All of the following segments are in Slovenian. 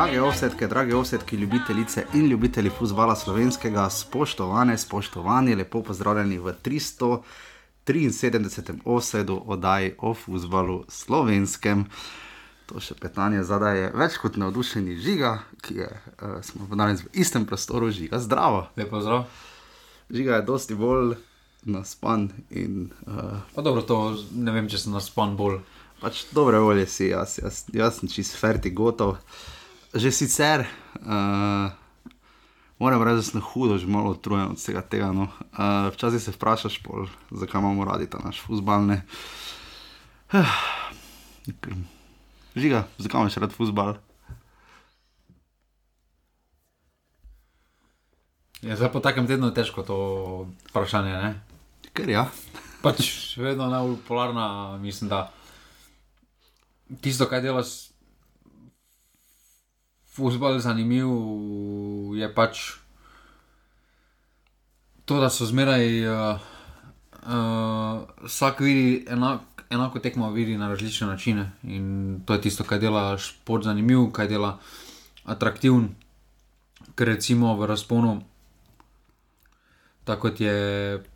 Drage ovsetke, drage ovsetke, ljubitelice in ljubitelji futbola slovenskega, spoštovane, spoštovani, lepo pozdravljeni v 373. osedu oddaji o futbalu slovenskem. To še petanje zadaj je več kot navdušeni žiga, ki je, uh, smo danes v istem prostoru, žiga zdravo. Lepo zdrav. Žiga je dosti bolj naspan in uh, Pa dobro, to ne vem, če sem naspan bolj. pač dobre volje si, jaz, jaz, jaz sem čist ferti gotov. Že sicer, uh, moram reči, da sem hudo, že malo utrujen od vsega tega. No. Uh, včasih se vprašaš, pol, zakaj imamo radi ta naš fusbal. ne. Žiga, zakaj imaš rad fusbal? Ja, zdaj po takem tednu je težko to vprašanje. Ne? Ker ja. Pač vedno najbolj popularna, mislim, da tisto, kar delaš, fusbal zanimiv, je pač to, da so zmeraj uh, uh, vsak vidi enak, enako tekmo vidi na različne načine. In to je tisto, kar dela šport zanimiv, kaj dela atraktiven. Ker recimo v razponu, tako kot je,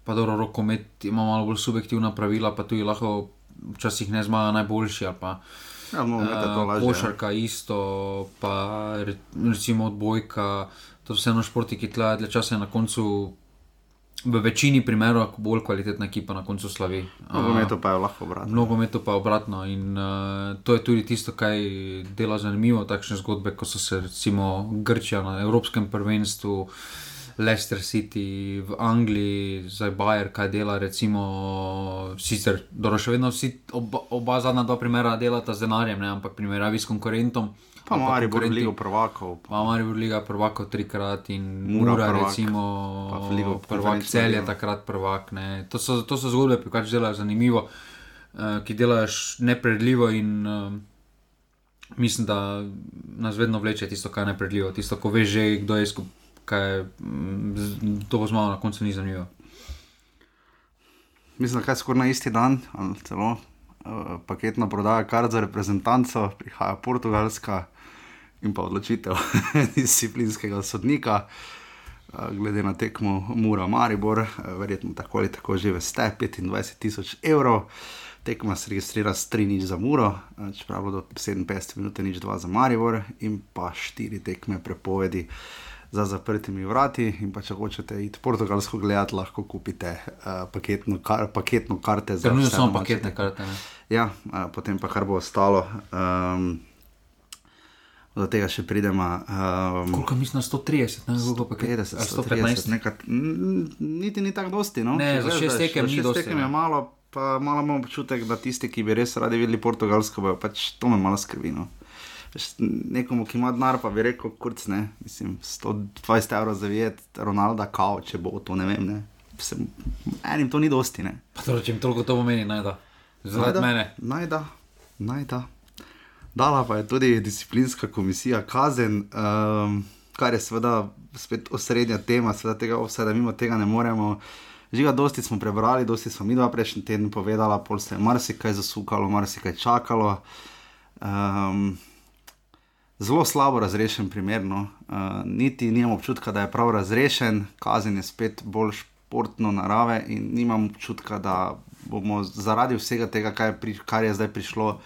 pa dobro, rokomet ima malo bolj subjektivna pravila, pa tudi lahko včasih ne zmaga najboljši. ali Pa, uh, uh, lažje. košarka isto, pa re, recimo odbojka, to so vseeno športi, ki tlajo dlje časa na koncu. V večini primerov, bolj kvalitetna ekipa na koncu slavi. Nogometu pa je lahko obratno. V nogometu pa obratno. In uh, to je tudi tisto, kar dela zanimivo, takšne zgodbe, kot so se recimo Grčija na Evropskem prvenstvu, Leicester City v Angliji, zdaj Bayer, kaj dela, recimo sicer, dobro, še vedno vsi, oba, oba zadnja dva primera delata z denarjem, ne, ampak primerjavi s konkurentom. Pa ali Mari bo konkurenti- ligo prvakov. Pa Marijo Liga prvako trikrat in Mura Mura, prvak, recimo, pa Ligo prvak cel je takrat prvak. Ne. To so, to so zgodbe, ki pač delajo zanimivo, uh, ki delajo nepredljivo in uh, mislim, da nas vedno vleče tisto, kar je nepredljivo. Tisto, ko veš že, kdo je skupaj, to bo zmagal, na koncu ni zanimivo. Mislim, da je skoraj na isti dan, ali celo uh, paketna prodaja kar za reprezentanco, prihaja Portugalska in pa odločitev disciplinskega sodnika. uh, Glede na tekmo Mura Maribor, uh, verjetno tako ali tako že veste, 25 tisoč evrov. Tekma se registrira s 3 nič za Muro, uh, čeprav bodo 57 minut nič 2 za Maribor in pa 4 tekme prepovedi za zaprtimi vrati. In pa če hočete iti portugalsko gledati, lahko kupite uh, paketno, kar, paketno karte za Ker nujno vse samo paketne karte. Ne. Ja, uh, potem pa kar bo ostalo. Um, do tega še pridemo. Um, Koliko mislim na 130, ne koliko pa 50, 115. 115, nekaj, niti ni tako dosti. No? Ne, za šest tekem ni dosti, tekem ne. je malo, pa malo imamo občutek, da tisti, ki bi res radi videli Portugalsko, bojo pač to me malo skrbi. No. Nekomu, ki ima denar, pa bi rekel, kurc ne, mislim, 120 evrov za videti Ronalda, kao, če bo to, ne vem, ne. Se, enim to ni dosti, ne. Pa torej, če jim toliko to pomeni, naj da. Zaradi mene. Najda, najda. Dala pa je tudi disciplinska komisija kazen, um, kar je seveda spet osrednja tema, seveda tega vse, da mimo tega ne moremo. Žiga, dosti smo prebrali, dosti smo mi dva prejšnji teden povedala, pol se je marsikaj zasukalo, marsikaj čakalo. Um, zelo slabo razrešen primer, no. uh, niti nimam občutka, da je prav razrešen, kazen je spet bolj športno narave in nimam občutka, da bomo zaradi vsega tega, kar je, pri, kar je zdaj prišlo,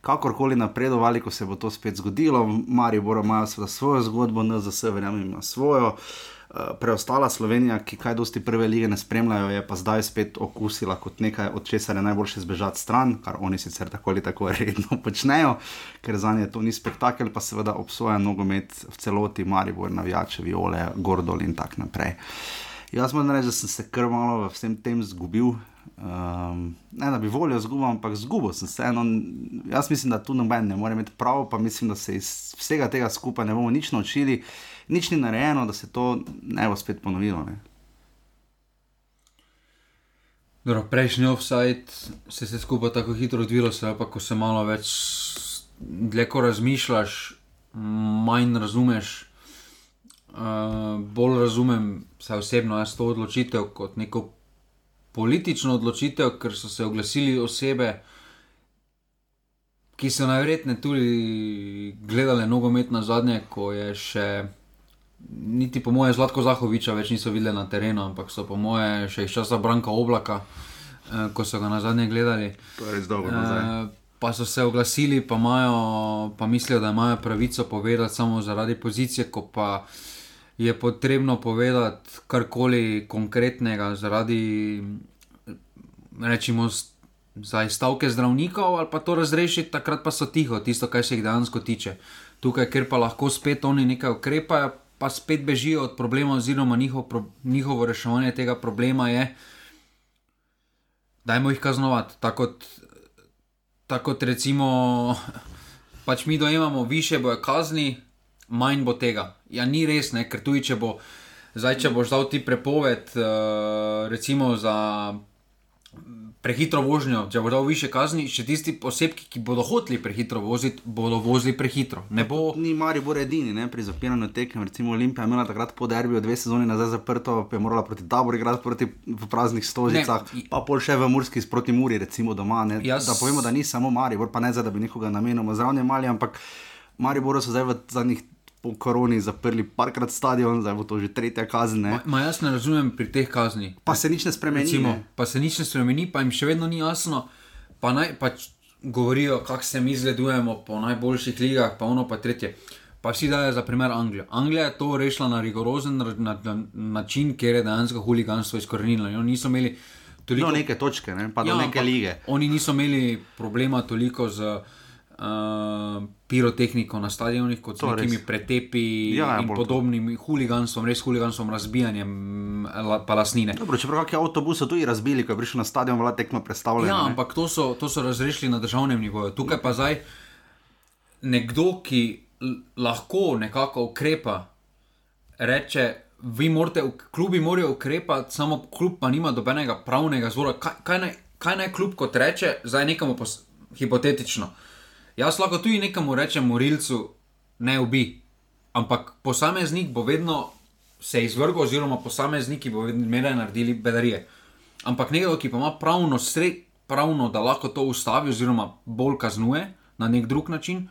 kakorkoli napredovali, ko se bo to spet zgodilo. Mari Boro imajo seveda svojo zgodbo, NZS verjamem ima svojo. Uh, Preostala Slovenija, ki kaj dosti prve lige ne spremljajo, je pa zdaj spet okusila kot nekaj, od česar je najboljše zbežati stran, kar oni sicer tako ali tako redno počnejo, ker za nje to ni spektakel, pa seveda obsoja nogomet v celoti, Maribor, navijače, viole, Gordol in tako naprej. Jaz moram reči, da sem se kar malo v vsem tem zgubil. Um, ne da bi voljo zgubil, ampak zgubil sem se. Eno, jaz mislim, da tu noben ne more imeti prav, pa mislim, da se iz vsega tega skupaj ne bomo nič naučili, nič ni narejeno, da se to ne bo spet ponovilo. Ne. Dobro, prejšnji offside se je skupaj tako hitro odvilo, se pa ko se malo več dlje ko razmišljaš, manj razumeš. Uh, bolj razumem, saj osebno jaz to odločitev kot neko politično odločitev, ker so se oglasili osebe, ki so najverjetneje tudi gledali nogomet na zadnje, ko je še. Niti po moje Zlatko Zahoviča več niso videli na terenu, ampak so po moje še iz časa Branka Oblaka, eh, ko so ga na zadnje gledali. To je res dobro. nazaj. Eh, pa so se oglasili, pa, imajo, pa mislijo, da imajo pravico povedati samo zaradi pozicije, ko pa je potrebno povedati karkoli konkretnega zaradi, rečemo, zdaj stavke zdravnikov ali pa to razrešiti, takrat pa so tiho, tisto, kar se jih dejansko tiče. Tukaj, ker pa lahko spet oni nekaj ukrepajo, pa spet bežijo od problema, oziroma njihov, pro- njihovo reševanje tega problema je, dajmo jih kaznovati. Tako kot, tako kot recimo, pač mi dojemamo, više bojo kazni, manj bo tega. Ja, ni res, ne? ker tudi če bo, zdaj, če boš dal ti prepoved, uh, recimo za prehitro vožnjo, če boš dal više kazni, še tisti osebki, ki bodo hoteli prehitro voziti, bodo vozili prehitro. Ne bo. Ni Maribor edini ne, pri zapiranju tekem. Recimo Olimpija je imela takrat po derbiju dve sezoni nazaj zaprto, pa je morala proti taboru igrati proti v praznih stožicah, Ne, pa pol še v Murski proti Muri, recimo doma. Ne, Jaz- Da povemo, da ni samo Maribor, pa ne zdaj, da bi nekoga namenoma zraven mali, ampak Mariboru so zdaj v zadnjih po koroni zaprli parkrat stadion, zdaj bo to že tretja kazen. ne. Ma, ma jaz ne razumem pri teh kaznih. Pa se nič ne spremeni. Recimo, ne. pa se nič ne spremeni, pa jim še vedno ni jasno. Pa naj pač govorijo, kako se mi zgledujemo po najboljših ligah, pa ono pa tretje. Pa vsi dajo za primer Anglijo. Anglija je to rešila na rigorozen na, na, na, način, kjer je dejansko huliganstvo izkorenilo. Oni niso imeli toliko Do neke točke, ne, pa do Ja, neke ampak lige. Oni niso imeli problema toliko z uh, pirotehniko na stadionih, kot To z res. nekimi pretepi Ja, ja, in bolj to. podobnim huliganstvom, res huliganstvom, razbijanjem la, pa lasnine. Dobro, čeprav kakšen avtobus so tudi razbili, ko je prišel na stadion, vlada tekmo predstavljena. Ja, ne. ampak to so, to so razrešili na državnem nivoju. Tukaj pa zdaj nekdo, ki lahko nekako ukrepa, reče, vi morate, klubi morajo ukrepati, samo klub pa nima dobenega pravnega zvora. Kaj, kaj, naj, kaj naj klub kot reče, zdaj nekemu pos, hipotetično. Jaz lahko tudi nekemu rečem, morilcu, ne ubi, ampak posameznik bo vedno se izvrgel, oziroma posamezniki bo vedno meraj naredili bedarije. Ampak nekdo, ki pa ima pravno sred, pravno, da lahko to ustavi, oziroma bolj kaznuje na nek drug način,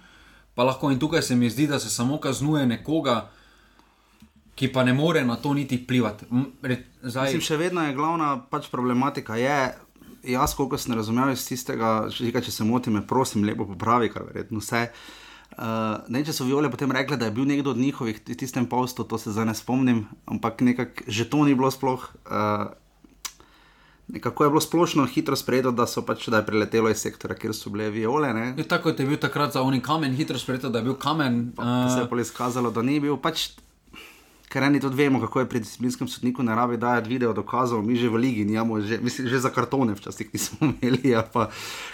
pa lahko in tukaj se mi zdi, da se samo kaznuje nekoga, ki pa ne more na to niti re, zdaj, Mislim, še vedno je glavna pač problematika. Je, jaz, koliko sem razumel iz tistega, že če se motim, me prosim, lepo popravi, kar verjetno vse. Uh, ne, če so viole potem rekli, da je bil nekdo od njihovih v tistem postu, to se zdaj ne spomnim, ampak nekako že to ni bilo sploh. Uh, Nekako je bilo splošno hitro sprejeto, da so pač da je preletelo iz sektora, kjer so bile viole. Ne? je tako kot je bil takrat za oni kamen, hitro sprejeto, da je bil kamen. Pa se je Uh, pol izkazalo, da ni bil. Pač, ker eni tudi vemo, kako je pri disciplinskem sodniku na rabi dajati video dokazov, mi že v ligi nimamo, že, mislim, že za kartone včasih nismo imeli, ali pa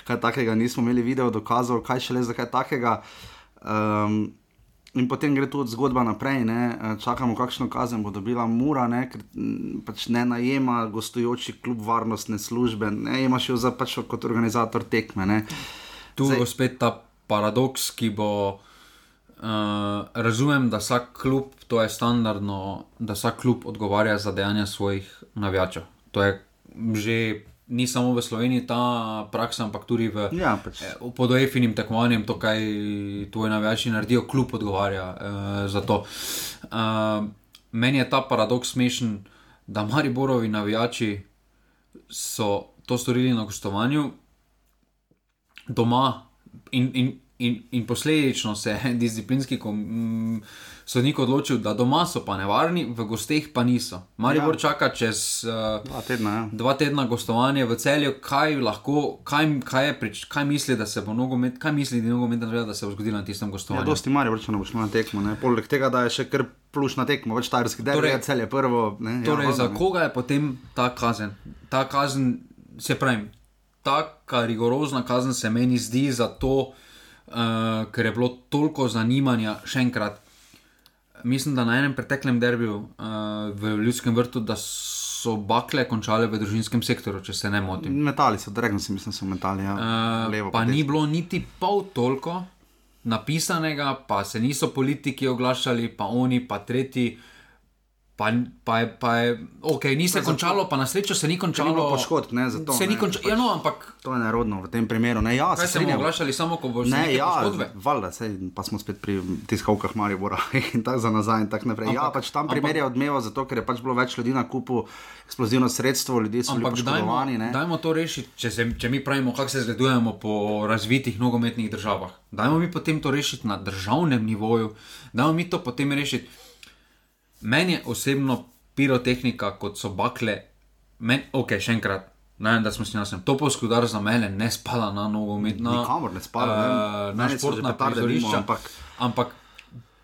kaj takega nismo imeli video dokazov, kaj šele za kaj takega. Um, In potem gre tudi zgodba naprej, ne? Eh, čakamo, kakšno kazen bo dobila Mura, ne? ker mm, pač ne najema gostujoči klub varnostne službe, ne imaš jo za pač kot organizator tekme. Ne? tu bo spet ta paradoks, ki bo. Uh, razumem, da vsak klub, to je standardno, da vsak klub odgovarja za dejanja svojih navijačev. To je že ni samo v Sloveniji ta praksa, ampak tudi v, Ja, pač. eh, pod OEF-inim tekmovanjem, to, kaj tvoji navijači naredijo, klub odgovarja uh, za to. Uh, meni je ta paradoks smešen, da Mariborovi navijači so to storili na gostovanju, doma in, in, in, in posledično se je disciplinski kom, mm, sodnik odločil, da doma so pa nevarni, v gosteh pa niso. Maribor ja. čaka čez uh, Dva tedna, ja. dva tedna gostovanje v celju, kaj lahko, kaj, kaj, je, prič- kaj misli, da se bo nogomet, kaj misli, zveza, da se bo zgodilo na tistem Ja, gostovanju. dosti mari, vrčeno boš imel na tekmo. Ne? Poleg tega, da je še kar plušna tekma, več tajrski del, Torej- torej, cel je prvo. Ne? Torej, ja, za ne. koga je potem ta kazen? Ta kazen, se pravi, taka rigorozna kazen se meni zdi zato, uh, ker je bilo toliko zanimanja, še enkrat. Mislim, da na enem preteklem derbiju uh, v Ljudskem vrtu, da so bakle končale v družinskem sektorju, če se ne motim. Metali so, direktno si mislim, so metali. Ja. Uh, Levo pa desno. ni bilo niti pol toliko napisanega, pa se niso politiki oglašali, pa oni, pa tretji. Pa, pa, pa je, ok, ni se končalo, pa na srečo se ni končalo. Poškodb, ne, zato. Se ni ne, končalo, ja, no, ampak To je nerodno v tem primeru. Ne, ja, se strinjam. oglašali samo, ko bo Ne, ja, valjda, sej, pa smo spet pri tiskavkah Maribora in tako za nazaj in tako naprej. Ampak, ja, Ampak- pač tam ampak- primer je odmeval, zato ker je pač bilo več ljudi na kupu, eksplozivno sredstvo, ljudje so bili Ampak dajmo, poškodovani. ne. dajmo to rešiti, če, se, če mi pravimo, kako se zgledujemo po razvitih nogometnih državah. Dajmo mi potem to rešiti na državnem nivoju, dajmo mi to potem rešiti. Meni je osebno pirotehnika, kot so bakle, men, ok, še enkrat. Ne, da smo si jasni. To poskudar za mene ne spada na nogometno. Nikamor ne spada, ne. Uh, na Meni športna prizorišča. ampak- ampak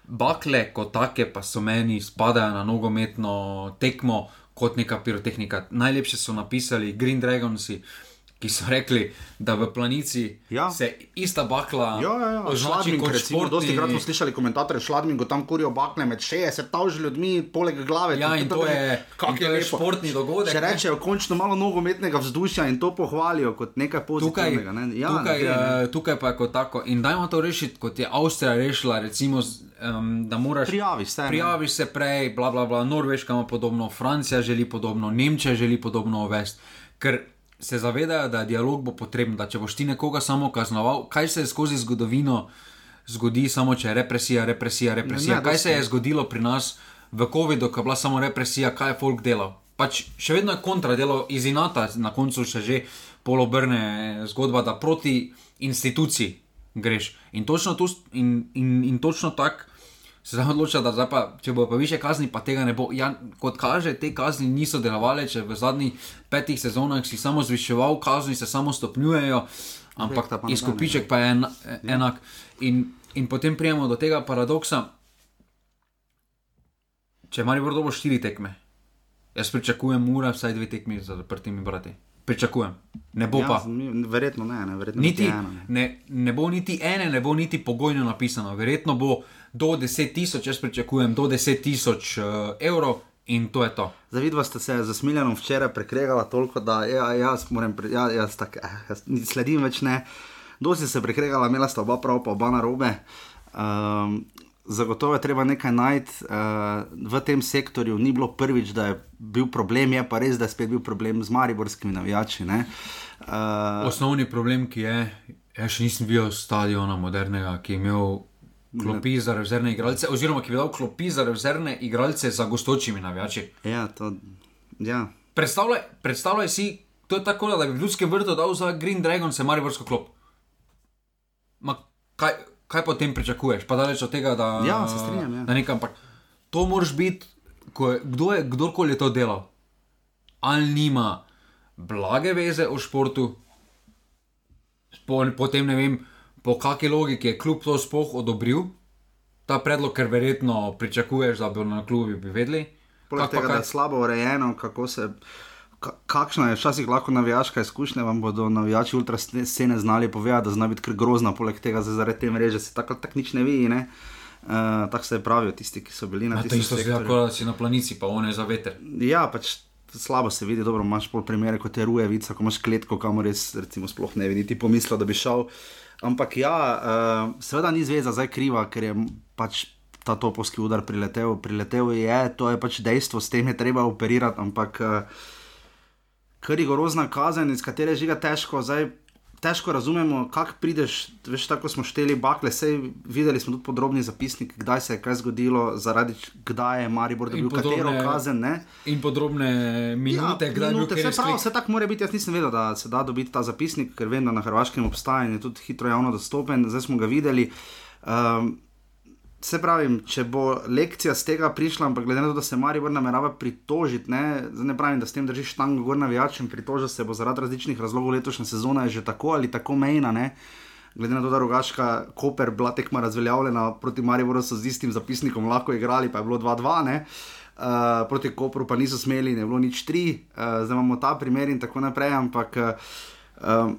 bakle kot take pa so meni spadajo na nogometno tekmo kot neka pirotehnika. Najlepše so napisali Green Dragonsi, ki so rekli, da v planici Ja. se ista bakla Ja, ja, ja. označi Šladming, kot recimo, dosti krat smo slišali komentarje, šladmingo tam kurijo bakle med 60 tavž ljudmi, poleg glave. Ja, in to je, to je športni dogodek. Če rečejo končno malo nogometnega vzdušja in to pohvalijo kot nekaj Tukaj, pozitivnega. ne. Ja, tukaj, ne ne. eh, tukaj pa je kot tako. In dajmo to rešiti, kot je Avstrija rešila, recimo, um, da moraš. Prijaviš se. ne. Prijaviš se prej, bla, bla, bla, Norveška ima podobno, Francija želi podobno, Nemčija želi podobno uvesti, ker se zavedajo, da dialog bo potreben, da če boš ti nekoga samo kaznoval, kaj se je skozi zgodovino zgodi, samo če je represija, represija, represija. Ne, ne, kaj se je zgodilo pri nas v COVID-u, ko je bila samo represija, kaj je folk delal. Pač še vedno je kontra delo iz inata, na koncu še že polobrne zgodba, da proti instituciji greš. In točno, tu, s- in, in, in točno tako se zdaj odloča, da zdaj pa, če bo pa više kazni, pa tega ne bo. Ja, kot kaže, te kazni niso delovale, če v zadnjih petih sezonah si samo zviševal, kazni se samo stopnjujejo, ampak pa izkupiček pa je en, enak. In, in potem prijemo do tega paradoksa, če imaš vrdo bo štiri tekme, jaz pričakujem, mora vsaj dve tekmi za zaprtimi brati. Pričakujem, ne bo Ja, pa. verjetno ne, ne verjetno Niti, eno, ne. ne, ne bo niti ene, ne bo niti pogojno napisano. Verjetno bo do 10 tisoč, jaz pričakujem do 10 tisoč uh, evrov in to je to. Zavidva ste se z Miljanom včeraj prekregala toliko, da ja, jaz moram, ja, jaz tak, eh, jaz sledim več ne. Dosti se prekregala, imela sta oba prav, pa oba na robe. Um, zagotovo je treba nekaj najti uh, v tem sektorju. Ni bilo prvič, da je bil problem, je pa res, da je spet bil problem z mariborskimi navijači. ne. Uh, Osnovni problem, ki je, jaz še nisem videl stadiona modernega, ki je imel klopi za rezervne igralce, oziroma ki bi dal klopi za rezervne igralce za gostočimi navijači. ja, to, ja. Predstavljaj, predstavljaj si, to je tako, da bi v Ljudskem vrtu dal za Green Dragon se mariborsko klop. Ma, kaj, kaj potem pričakuješ? Pa daleč od tega, da, Ja, strinjam, ja. da nekam, ampak to moraš biti, je, kdo je, kdorkoli je to delal. Ali nima blage veze o športu, po, potem ne vem, po kakšni logiki je kljub to sploh odobril ta predlog, ker verjetno pričakuješ, da bi na klubi bi vedeli. Poleg tega, da kaj- je slabo urejeno, kako se. ka- Kakšna je včasih lahko navijaška izkušnja, vam bodo navijači ultra scene znali povedati, da zna biti kar grozna, poleg tega zaradi te mreže se tako tako nič ne vidi. Ne? Uh, tako se pravijo tisti, ki so bili na tem isto zgleda, kot da si na planici, pa one za veter. Ja, pač slabo se vidi, dobro imaš pol primere, kot je Rujevica, ko imaš kletko, kamor res recimo sploh ne bi niti pomislil, da bi šel. Ampak ja, uh, seveda ni zveza zdaj kriva, ker je pač ta topovski udar priletel. Priletel je, to je pač dejstvo, s tem je treba operirati, ampak uh, kar rigorozna kazen, iz katere je žiga težko. Zdaj, Težko razumemo, kako prideš, veš, tako smo šteli bakle, sej videli smo tudi podrobni zapisnik, kdaj se je kaj zgodilo, zaradi kdaj je Maribor dobil katero podobne- kazen. Ne? In podrobne minute, ja, kdaj je minute, kateri vse prav, vse tako mora biti. Jaz nisem vedel, da se da dobiti ta zapisnik, ker vem, da na Hrvaškem obstaja in je tudi hitro javno dostopen, zdaj smo ga videli. Um, se pravi, če bo lekcija z tega prišla, ampak glede na to, da se Maribor namerava pritožiti, ne, ne pravim, da s tem držiš tango gor navijačem, pritoža se bo zaradi različnih razlogov letošnja sezona že tako ali tako mejna. Ne. Glede na to, da Rogaška Koper bila tekma razveljavljena proti Mariboru, so z istim zapisnikom lahko igrali, pa je bilo 2-2, ne. Uh, proti Kopru pa niso smeli, ne bilo nič tri, uh, zdaj imamo ta primer in tako naprej, ampak uh,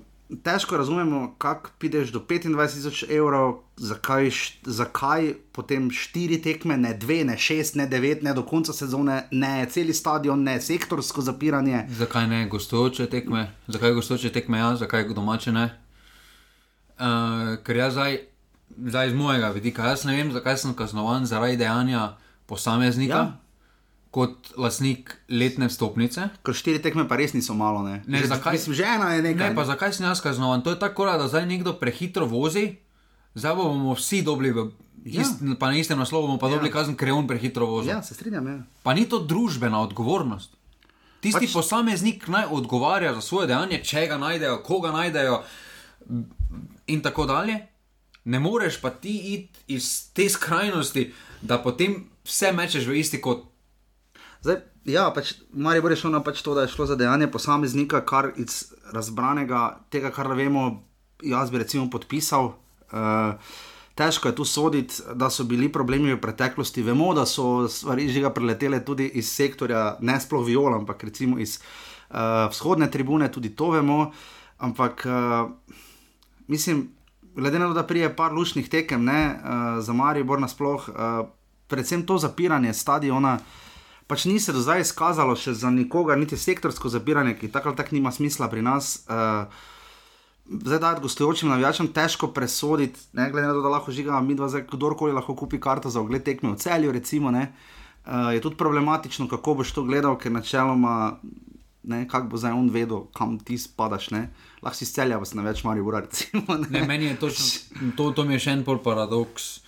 težko razumemo, kako prideš do 25.000 evrov, zakaj, zakaj potem štiri tekme, ne dve, ne šest, ne devet, ne do konca sezone, ne celi stadion, ne sektorsko zapiranje. Zakaj ne gostujoče tekme, zakaj gostujoče tekme, ja, zakaj domače ne? Uh, ker jaz zdaj, zdaj iz mojega vidika, jaz ne vem, zakaj sem kaznovan zaradi dejanja posameznika. Ja. Kot lasnik letne vstopnice. Ker štiri tekme pa res niso malo. Ne, Ne, že, zakaj- Mislim, že ena je nekaj. Ne, pa zakaj sem jaz kaznovan? To je tako, da zdaj nekdo prehitro vozi, zdaj bomo vsi dobili, v, Ja. ist, pa na istem naslovu bomo pa Ja. dobili kazen, ker je on prehitro vozil. Ja, se strinjam. Ja. Pa ni to družbena odgovornost. Tisti pač... posameznik naj odgovarja za svoje dejanje, če ga najdejo, koga najdejo in tako dalje. Ne moreš pa ti iti iz te skrajnosti, da potem vse mečeš v isti kot. Zdaj, ja, pač, Marijo bo rešil na pač to, da je šlo za dejanje posameznika, kar iz razbranega tega, kar vemo, jaz bi recimo podpisal. Uh, težko je tu soditi, da so bili problemi v preteklosti. Vemo, da so stvari že preletele tudi iz sektorja, ne sploh viola, ampak recimo iz uh, vzhodne tribune, tudi to vemo. Ampak uh, mislim, glede na to, da prije par lušnih tekem ne, uh, za Maribor nasploh, uh, predvsem to zapiranje stadiona. Pač ni se do zdaj izkazalo še za nikogar, niti sektorsko zapiranje, ki tako ali tako nima smisla pri nas. Uh, zdaj, da je gostujočim navijačem težko presoditi, ne glede na to, da lahko žiga, mi dva, zdaj, kdorkoli lahko kupi karto za ogled tekme v celju, recimo. Ne, uh, je tudi problematično, kako boš to gledal, ker načeloma. Kako bo zdaj on vedel, kam ti spadaš. ne. Lahko si celja, pa si na več mari ura. Recimo, ne. Ne, meni je točno, to, to mi je še en pol paradoks.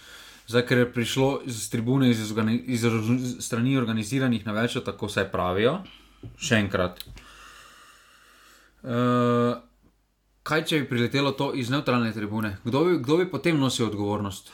Zdaj, ker je prišlo iz tribune, iz, organi, iz strani organiziranih na več, tako se pravijo, še enkrat. Uh, kaj če bi priletelo to iz neutralne tribune? Kdo bi, kdo bi potem nosil odgovornost?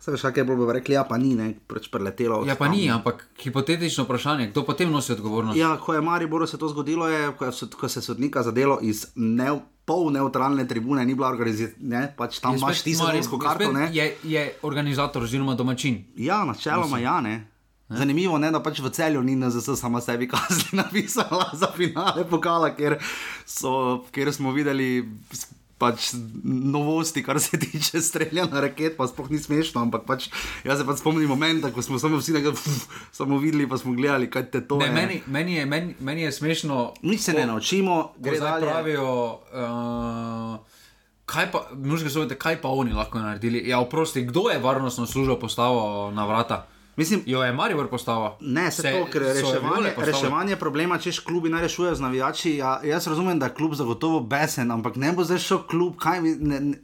Saj veš, kaj bilo, bi rekli, ja, pa ni, ne, preč preletelo. Ja, pa tam. ni, ampak hipotetično vprašanje, kdo potem nosi odgovornost? Ja, ko je Mariboru se to zgodilo, je, ko, je, sod- ko se sodnika zadelo iz ne, pol neutralne tribune, ni bila organizirana, pač tam Je imaš spet ti Maribor- sezonsko je karto. Ne? Je, je organizator oziroma domačin. Ja, načeloma ja, ne. Zanimivo je, da pač v celju ni NZS sama sebi kazni napisala za finale pokala, ker, so, ker smo videli pač novosti, kar se tiče streljanja raket, pa sploh ni smešno, ampak pač jaz se pač spomnim momenta, ko smo samo vsi nekaj samo videli, pa smo gledali, kaj te to Ne, je. meni, meni, je, meni, meni je smešno. Nič se ne ko- naučimo, ko gre dalje. pravijo. Uh, Kaj pa, možete povedati, kaj pa oni lahko naredili? Ja, oprosti, kdo je varnostno službo postavil na vrata? Mislim, Jo je Maribor postavil. Ne, se, Se- to, ker reševanje, reševanje problema, češ klubi ne rešujejo z navijači. Ja, jaz razumem, da je klub zagotovo besen, ampak ne bo zdaj šel klub. Kaj, ne, ne,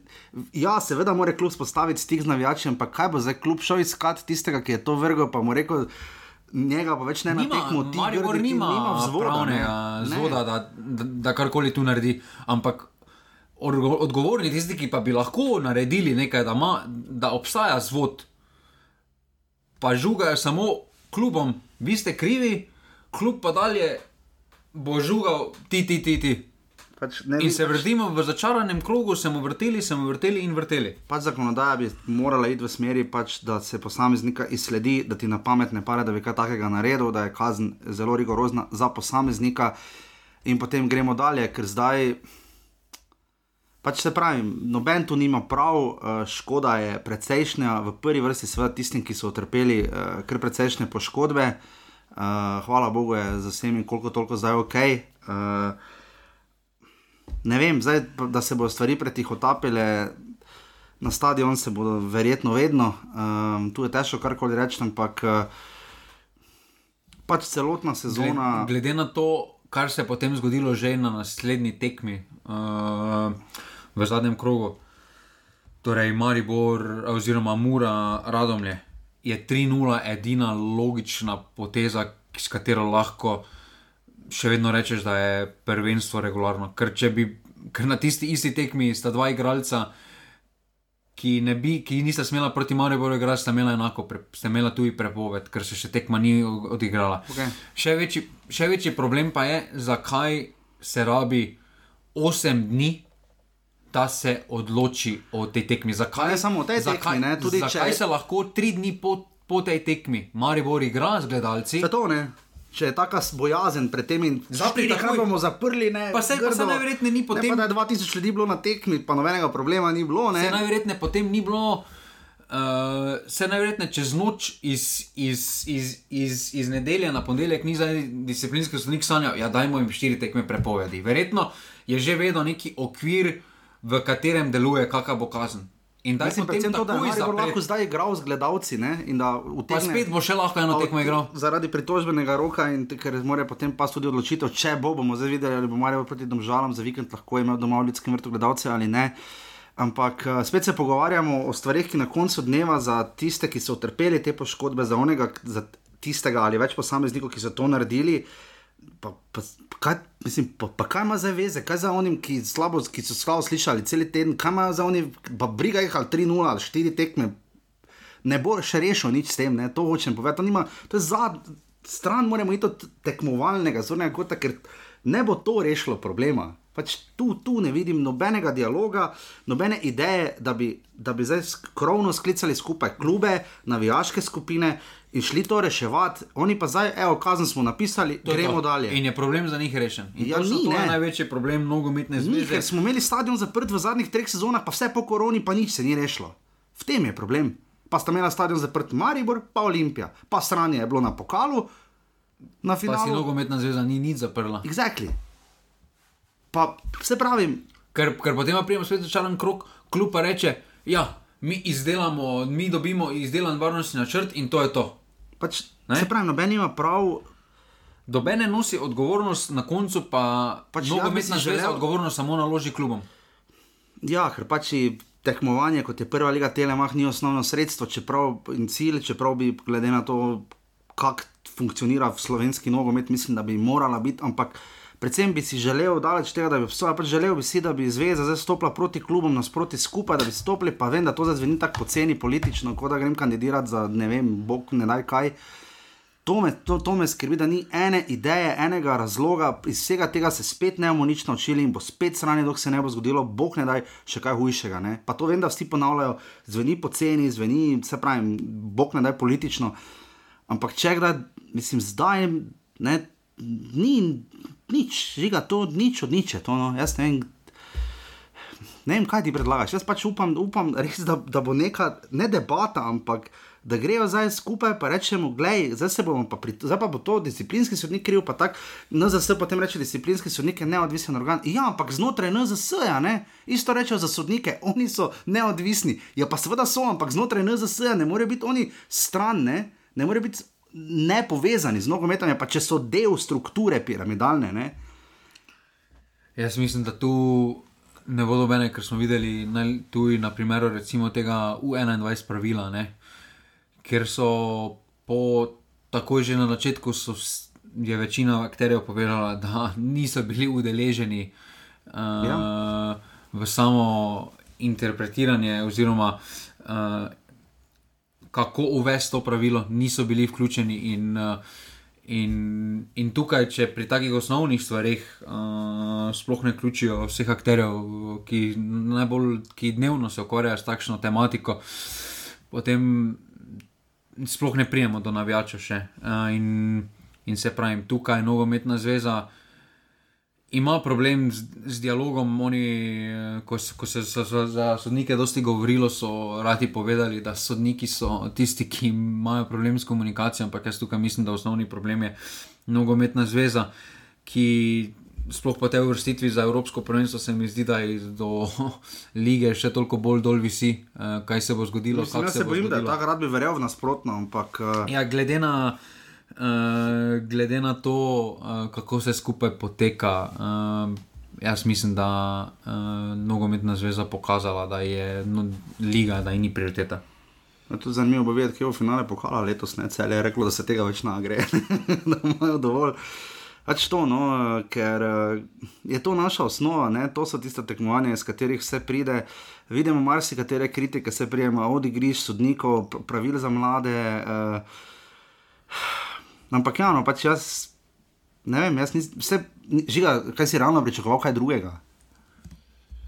ja, seveda mora klub spostaviti stik z navijači, ampak kaj bo zdaj klub šel iskat tistega, ki je to vrgel, pa mu rekel. Njega pa več ne na tekmo, ti Maribor grdi, nima, nima vzvoda, pravnega ne. Ne. zvoda, da, da, da karkoli tu naredi. Ampak odgovorni tisti, ki pa bi lahko naredili nekaj, da, ma, da obstaja zvod, pa žugajo samo klubom, vi ste krivi, klub pa dalje bo žugal ti, ti, ti. ti. Pač ne, In se vrtimo v začaranem krogu, se bomo vrteli, se bomo vrteli in vrteli. Pač zakonodaja bi morala iti v smeri, pač, da se posameznika izsledi, da ti na pamet ne pade, da bi kaj takega naredil, da je kazen zelo rigorozna za posameznika, in potem gremo dalje, ker zdaj. Pač se pravi, noben tu nima prav, eh, škoda je precejšnja, v prvi vrsti seveda tistim, ki so utrpeli eh, kar precejšnje poškodbe. Eh, Hvala Bogu je za vsemi, koliko toliko zdaj ok. Ne vem, zdaj, da se bodo stvari pretihotapile, na stadion se bodo verjetno vedno, um, tu je težko karkoli reči, ampak pač celotna sezona. Glede na to, kar se je potem zgodilo že na naslednji tekmi uh, v zadnjem krogu, torej Maribor oziroma Mura Radomlje, je 3-0 edina logična poteza, s katero lahko še vedno rečeš, da je prvenstvo regularno. Ker, če bi, ker na tisti isti tekmi sta dva igralca. Ki, bi, ki nista smela proti Mariboru igrati, sta imela enako, pre, sta imela tudi prepoved, ker se še tekma ni odigrala. Okej. Še, večji, še večji problem pa je, zakaj se rabi 8 dni, da se odloči o tej tekmi. Zakaj, ne samo o tej tekmi, zakaj, ne, tudi zakaj če- se lahko 3 dni po, po tej tekmi Maribor igra z gledalci? Če to ne, če je taka bojazen pred tem in Zapri takoj. bomo zaprli, ne. Pa saj grdo. najverjetneje ni potem- Ne, pa da je 2000 ljudi bilo na tekmi, pa nobenega problema ni bilo, ne. Se najverjetneje potem ni bilo, uh, se najverjetneje čez noč iz, iz, iz, iz, iz nedelje na ponedeljek ni zdaj disciplinski sodnik sanjal, ja, dajmo jim štiri tekme prepovedi. Verjetno je že vedel neki okvir, v katerem deluje, kakšna bo kazen. In da je predvsem to, da je Maribor lahko zdaj igral z gledalci. Ne, in da Pa utegne- spet bo še lahko eno tekmo igral. Zaradi pritožbenega roka in ker mora potem pa tudi odločitev, če bo, bomo zdaj videli, ali bo Marijo proti domžalam za vikend lahko imel doma v ljudskem vrtu gledalce ali ne. Ampak eh, spet se pogovarjamo o stvarih, ki na koncu dneva za tiste, ki so utrpeli te poškodbe, za onega, za tistega ali več posameznikov, ki so to naredili. Pa, pa, kaj, mislim, pa, pa kaj ima za veze, kaj za onim, ki, slabo, ki so slabo slišali cel teden, kaj ima za onim, pa briga jih ali 3-0 ali 4 tekme, ne bo še rešil nič s tem, ne? to hočem povedati. To, nima, to je za stran, moramo iti od tekmovalnega zornega kota, ker ne bo to rešilo problema. Pač tu, tu ne vidim nobenega dialoga, nobene ideje, da bi, da bi zdaj krovno sklicali skupaj klube, navijaške skupine in šli to reševati. Oni pa zdaj, evo, kazen smo napisali, To gremo to. dalje. In je problem za njih rešen. In Ja, to, ni, to je največji problem nogometne Ni, zveze. ker smo imeli stadion zaprt v zadnjih treh sezonah, pa vse po koroni, pa nič se ni rešilo. V tem je problem. Pa sta imela stadion zaprt Maribor, pa Olimpija, pa sranje je bilo na pokalu, na Pa si finalu. nogometna zveza ni nič zaprla. Exactly. Pa se pravim, Ker, ker potem pa pridemo spet začaran krok, klub pa reče, ja, mi izdelamo, mi dobimo izdelan varnostni načrt in to je to. pač, Ne? se pravi, noben ima prav. Dobene nosi odgovornost, na koncu pa Pač nogometna si zveza želel- odgovornost samo naloži klubom. Ja, ker pač tekmovanje, kot je prva liga Telemach, ni osnovno sredstvo čeprav, in cilj, čeprav bi glede na to, kako funkcionira slovenski nogomet, mislim, da bi morala biti, ampak predvsem bi si želel, daleč tega, da bi obstajal, pač želel bi si, da bi zveza zdaj stopila proti klubom, nasproti skupaj, da bi stopili, pa vem, da to zdaj zveni tako poceni politično, kot da grem kandidirati za ne vem, bog ne daj kaj. To me, to, to me skrbi, da ni ene ideje, enega razloga, iz vsega tega se spet ne bomo nič naučili in bo spet sranje, dok se ne bo zgodilo, bog ne daj še kaj hujšega. Ne? Pa to vem, da vsi ponavljajo, zveni poceni, zveni, se pravi, bog ne daj politično. Ampak če kdaj, mislim, zdaj ne, ni nič, žiga to, nič od niče. To, no. Ne vem, ne vem, kaj ti predlagaš. Jaz pač upam, upam res, da, da bo neka, ne debata, ampak da grejo zdaj skupaj in rečemo, gledaj, zdaj, se bomo pa pri, zdaj pa bo to disciplinski sodnik kriv, pa tako, NZS potem reče, disciplinski sodnik je neodvisen organ. Ja, ampak znotraj NZS-ja, ne, isto rečejo za sodnike, oni so neodvisni. Ja, pa seveda so, ampak znotraj NZS-ja ne morejo biti oni stran, ne, ne morejo biti nepovezani z nogometom, pa če so del strukture piramidalne. Ne. Jaz mislim, da tu ne bo dobene, ker smo videli na, tu na primeru recimo tega U21 pravila, ne, ker so po takoj že na začetku so, je večina akterjev povedala, da niso bili udeleženi uh, Ja. v samo interpretiranje oziroma uh, kako uvesti to pravilo, niso bili vključeni. In, uh, in, in tukaj, če pri takih osnovnih stvarih uh, sploh ne vključijo vseh akterjev, ki, najbolj, ki dnevno se ukvarjajo s takšno tematiko, potem sploh ne prijemo do navijačev še. Uh, in, in se pravim, tukaj nogometna zveza. Ima problem z, z dialogom. Oni, eh, ko, ko se so, so, za sodnike dosti govorilo, so radi povedali, da sodniki so tisti, ki imajo problem s komunikacijo, ampak jaz tukaj mislim, da osnovni problem je nogometna zveza, ki sploh po tej uvrstitvi za Evropsko prvenstvo se mi zdi, da je do lige še toliko bolj dol visi, eh, kaj se bo zgodilo. Mislim, jaz se bo bojim, da zgodilo. ta grad bi verjel v nasprotno, ampak. Uh, Ja, glede na, uh, glede na to, uh, kako se skupaj poteka, uh, jaz mislim, da je uh, nogometna zveza pokazala, da je no, liga, da je ni prioriteta. Je tudi zanimivo bo videti, kje bo finale pokala letos. Ne, cel je reklo, da se tega več ne gre, da imajo dovolj. Pač to, no, ker eh, je to naša osnova, ne? to so tiste tekmovanja, iz katerih vse pride. Vidimo marsikatere kritike, se prijema od igrišč, sodnikov, pr- pravil za mlade. Uh, ampak ja, no, pač jaz ne vem, jaz nisem, vse, žiga, kaj si ravno pričakoval, kaj drugega.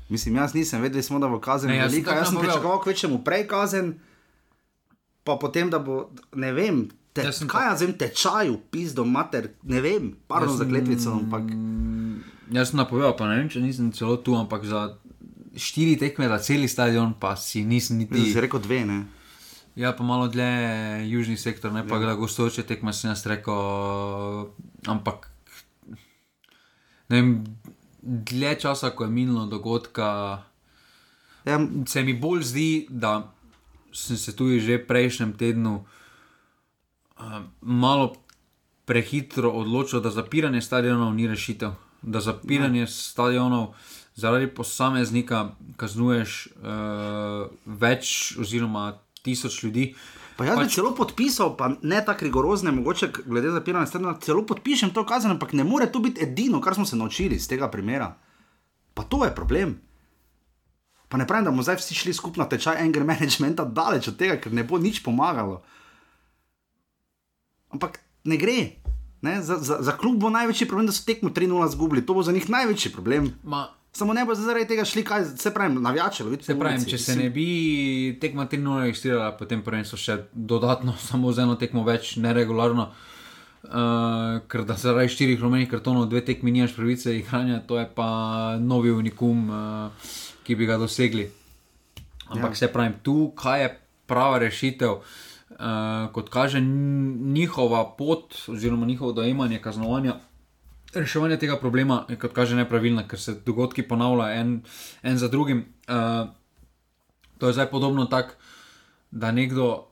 Mislim, jaz nisem, vedeli smo, da bo kazen Ne, jaz sem velika, jaz sem napovedal. pričakoval kvečemu prej kazen, pa potem, da bo, ne vem, te, Jaz kaj jaz vem, tečaj, upis do mater, ne vem, pardon za kletvico, ampak Jaz sem napovedal, pa ne vem, če nisem celo tu, ampak za štiri tekme za cel stadion, pa si nisem niti. rekel dve, ne. Ja, pa malo dlje južni sektor, ne pa ja. da gostujoče tekme sem jaz rekel, ampak ne vem, dlje časa, ko je minilo dogodka. Ja, se mi bolj zdi, da sem se tudi že prejšnjem tednu uh, malo prehitro odločil, da zapiranje stadionov ni rešitev. Da zapiranje ja. stadionov zaradi posameznika kaznuješ uh, več oziroma tisoč ljudi. Pa jaz pač... bi celo podpisal, pa ne tako rigorozne, mogoče glede zapiranja stadionov, celo podpišem to kazen, ampak ne more to biti edino, kar smo se naučili iz tega primera. Pa to je problem. Pa ne pravim, da bomo zdaj vsi šli skupaj na tečaj enega managementa, daleč od tega, ker ne bo nič pomagalo. Ampak ne gre. Ne? Za, za, za klub bo največji problem, da so tekmo 3-0 zgubili, to bo za njih največji problem. Ma. Samo ne bo zaradi tega šli, kaj se pravi, navijačev. Se pravi, če se ne bi tekmo 3-0 registrirala, potem prven so še dodatno, samo z eno tekmo več, neregularno. Uh, ker da zaradi štirih rumenih kartonov, dve tekmi nimaš pravice igranja, to je pa novi unikum, uh, ki bi ga dosegli. Ampak ja. se pravi, tu kaj je prava rešitev. Uh, kot kaže njihova pot, oziroma njihovo dojemanje kaznovanja, reševanje tega problema je, kot kaže, nepravilno, ker se dogodki ponavljajo en, en za drugim. Uh, to je zdaj podobno tako, da nekdo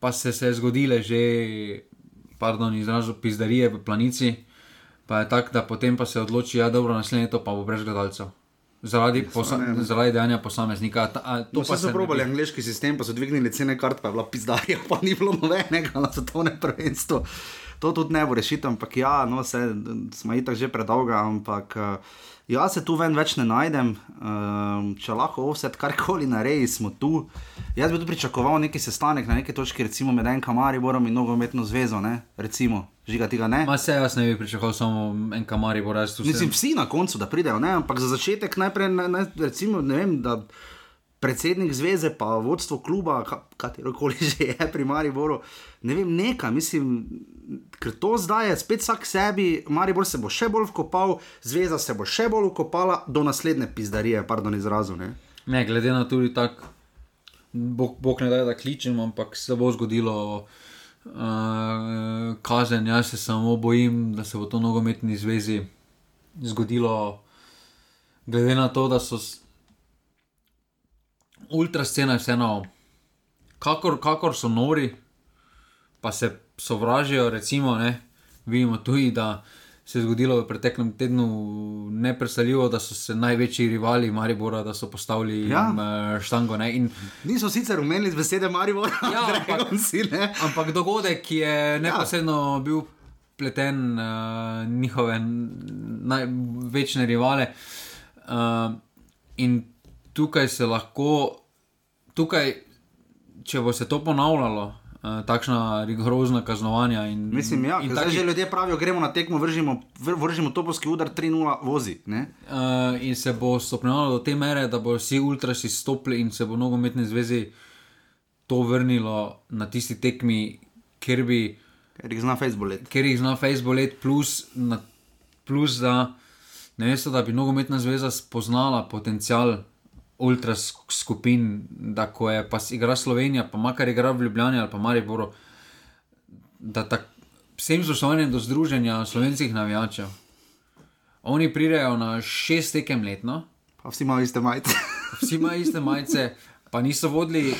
pa se, se je zgodile že, pardon, izražal pizdarije v planici, pa je tako, da potem pa se odloči, da ja, dobro, naslednje to pa bo brez gledalcev. Zaradi, posa, zaradi dejanja posameznika. Ta, a, to pa so probali angliški sistem, pa so dvignili cene kart, pa je bila pizdarija, pa ni bilo nobenega na svetovnem prvenstvu to tudi ne bo rešitev, ampak ja, no, se, smo itak že predolga, ampak uh, jaz se tu ven več ne najdem. Um, če lahko vse karkoli naredi, smo tu. Jaz bi tu pričakoval neki sestanek na neki točki, recimo med enim kamariborom in nogometno zvezo, ne? recimo. Žiga tega ne. Ma se jaz ne bi pričakoval samo en kamaribor, jaz tu. Mislim, vsi na koncu, da pridejo, ne? ampak za začetek najprej, ne, ne, recimo, ne vem, da predsednik zveze, pa vodstvo kluba, katero koli že je pri Mariboru, ne vem, neka, mislim, ker to zdaj je spet vsak sebi, Maribor se bo še bolj vkopal, zveza se bo še bolj vkopala do naslednje pizdarije, pardon, izrazu. Ne, ne glede na tudi tak, bog, bog ne da, da kličem, ampak se bo zgodilo. Uh, kazen, jaz se samo bojim, da se bo to nogometni zvezi zgodilo, glede na to, da so ultrascena vseeno, kakor, kakor so nori, pa se sovražijo. Recimo, ne, vidimo tudi, da se je zgodilo v preteklem tednu nepresaljivo, da so se največji rivali Maribora, da so postavili ja. Eh, štango. Ne, in, Niso sicer umenili besede Maribora, ja, ampak, si, ampak dogodek, ki je ja. neposredno ja. bil. Pleten uh, njihove največje rivale. Uh, in tukaj se lahko, tukaj, če bo se to ponavljalo, uh, takšna rigorozna kaznovanja. In, Mislim, ja, in tako že ljudje pravijo, gremo na tekmo, vržimo, vržimo topovski udar 3-0 vozi. Uh, in se bo stopnjevalo do te mere, da bo vsi ultrasi stopili in se bo nogometni zvezi to vrnilo na tisti tekmi, kjer bi. Ker jih zna Facebook. Ker jih zna Facebook, plus, plus da, ne veste, da bi nogometna zveza spoznala potencial ultra skupin, da ko je pa igra Slovenija, pa makar igra v Ljubljani ali pa Mariboru, da tak, vsem zaustavljanjem do združenja slovenskih navijačev. Oni pridejo na šest tekem letno. Pa vsi imajo iste majice. vsi imajo iste majice, pa niso vodili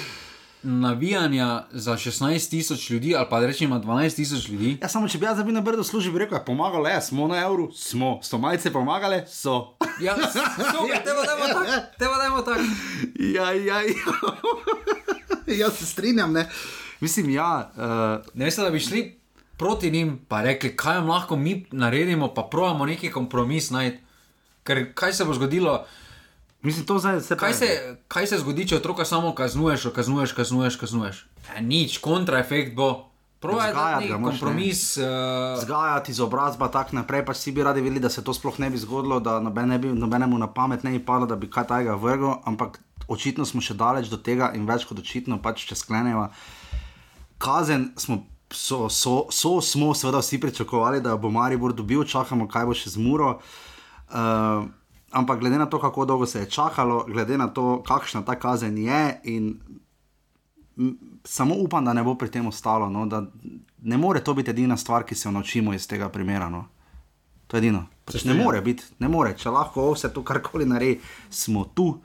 navijanja za 16 tisoč ljudi, ali pa rečemo 12 tisoč ljudi. Ja, samo če bi jaz za Bino Brdo služil, bi rekel, je pomagalo, ja, smo na evru, smo, so majice pomagale, so. Ja, so, ja, te vodemo tako, te vodemo tako. Ja, ja, ja. jaz se strinjam, ne. Mislim, ja. Uh... Ne veste, da bi šli proti njim, pa rekli, kaj jim lahko mi naredimo, pa pravimo neki kompromis najti. Ker kaj se bo zgodilo? Mislim, to zdaj se kaj, se kaj se zgodi, če otroka samo kaznuješ, kaznuješ, kaznuješ? kaznuješ? Ja, nič, kontraefekt bo. Zgajati, kompromis. Uh... Zgajati izobrazba, tako naprej. Pač si bi radi videli, da se to sploh ne bi zgodilo, da noben bi, nobenemu na pamet ne bi padlo, da bi kaj tajega vrgel, ampak očitno smo še daleč do tega in več kot očitno, pač če sklenemo. Kazen smo, so, so, so, smo seveda vsi pričakovali, da bo Maribor dobil, čakamo, kaj bo še z Muro. Uh, ampak glede na to, kako dolgo se je čakalo, glede na to, kakšna ta kazen je, in samo upam, da ne bo pri tem ostalo. No, ne more to biti edina stvar, ki se jo naučimo iz tega primera. No. To je edino. Pač ne more biti, ne more. Če lahko vse to karkoli naredi, smo tu.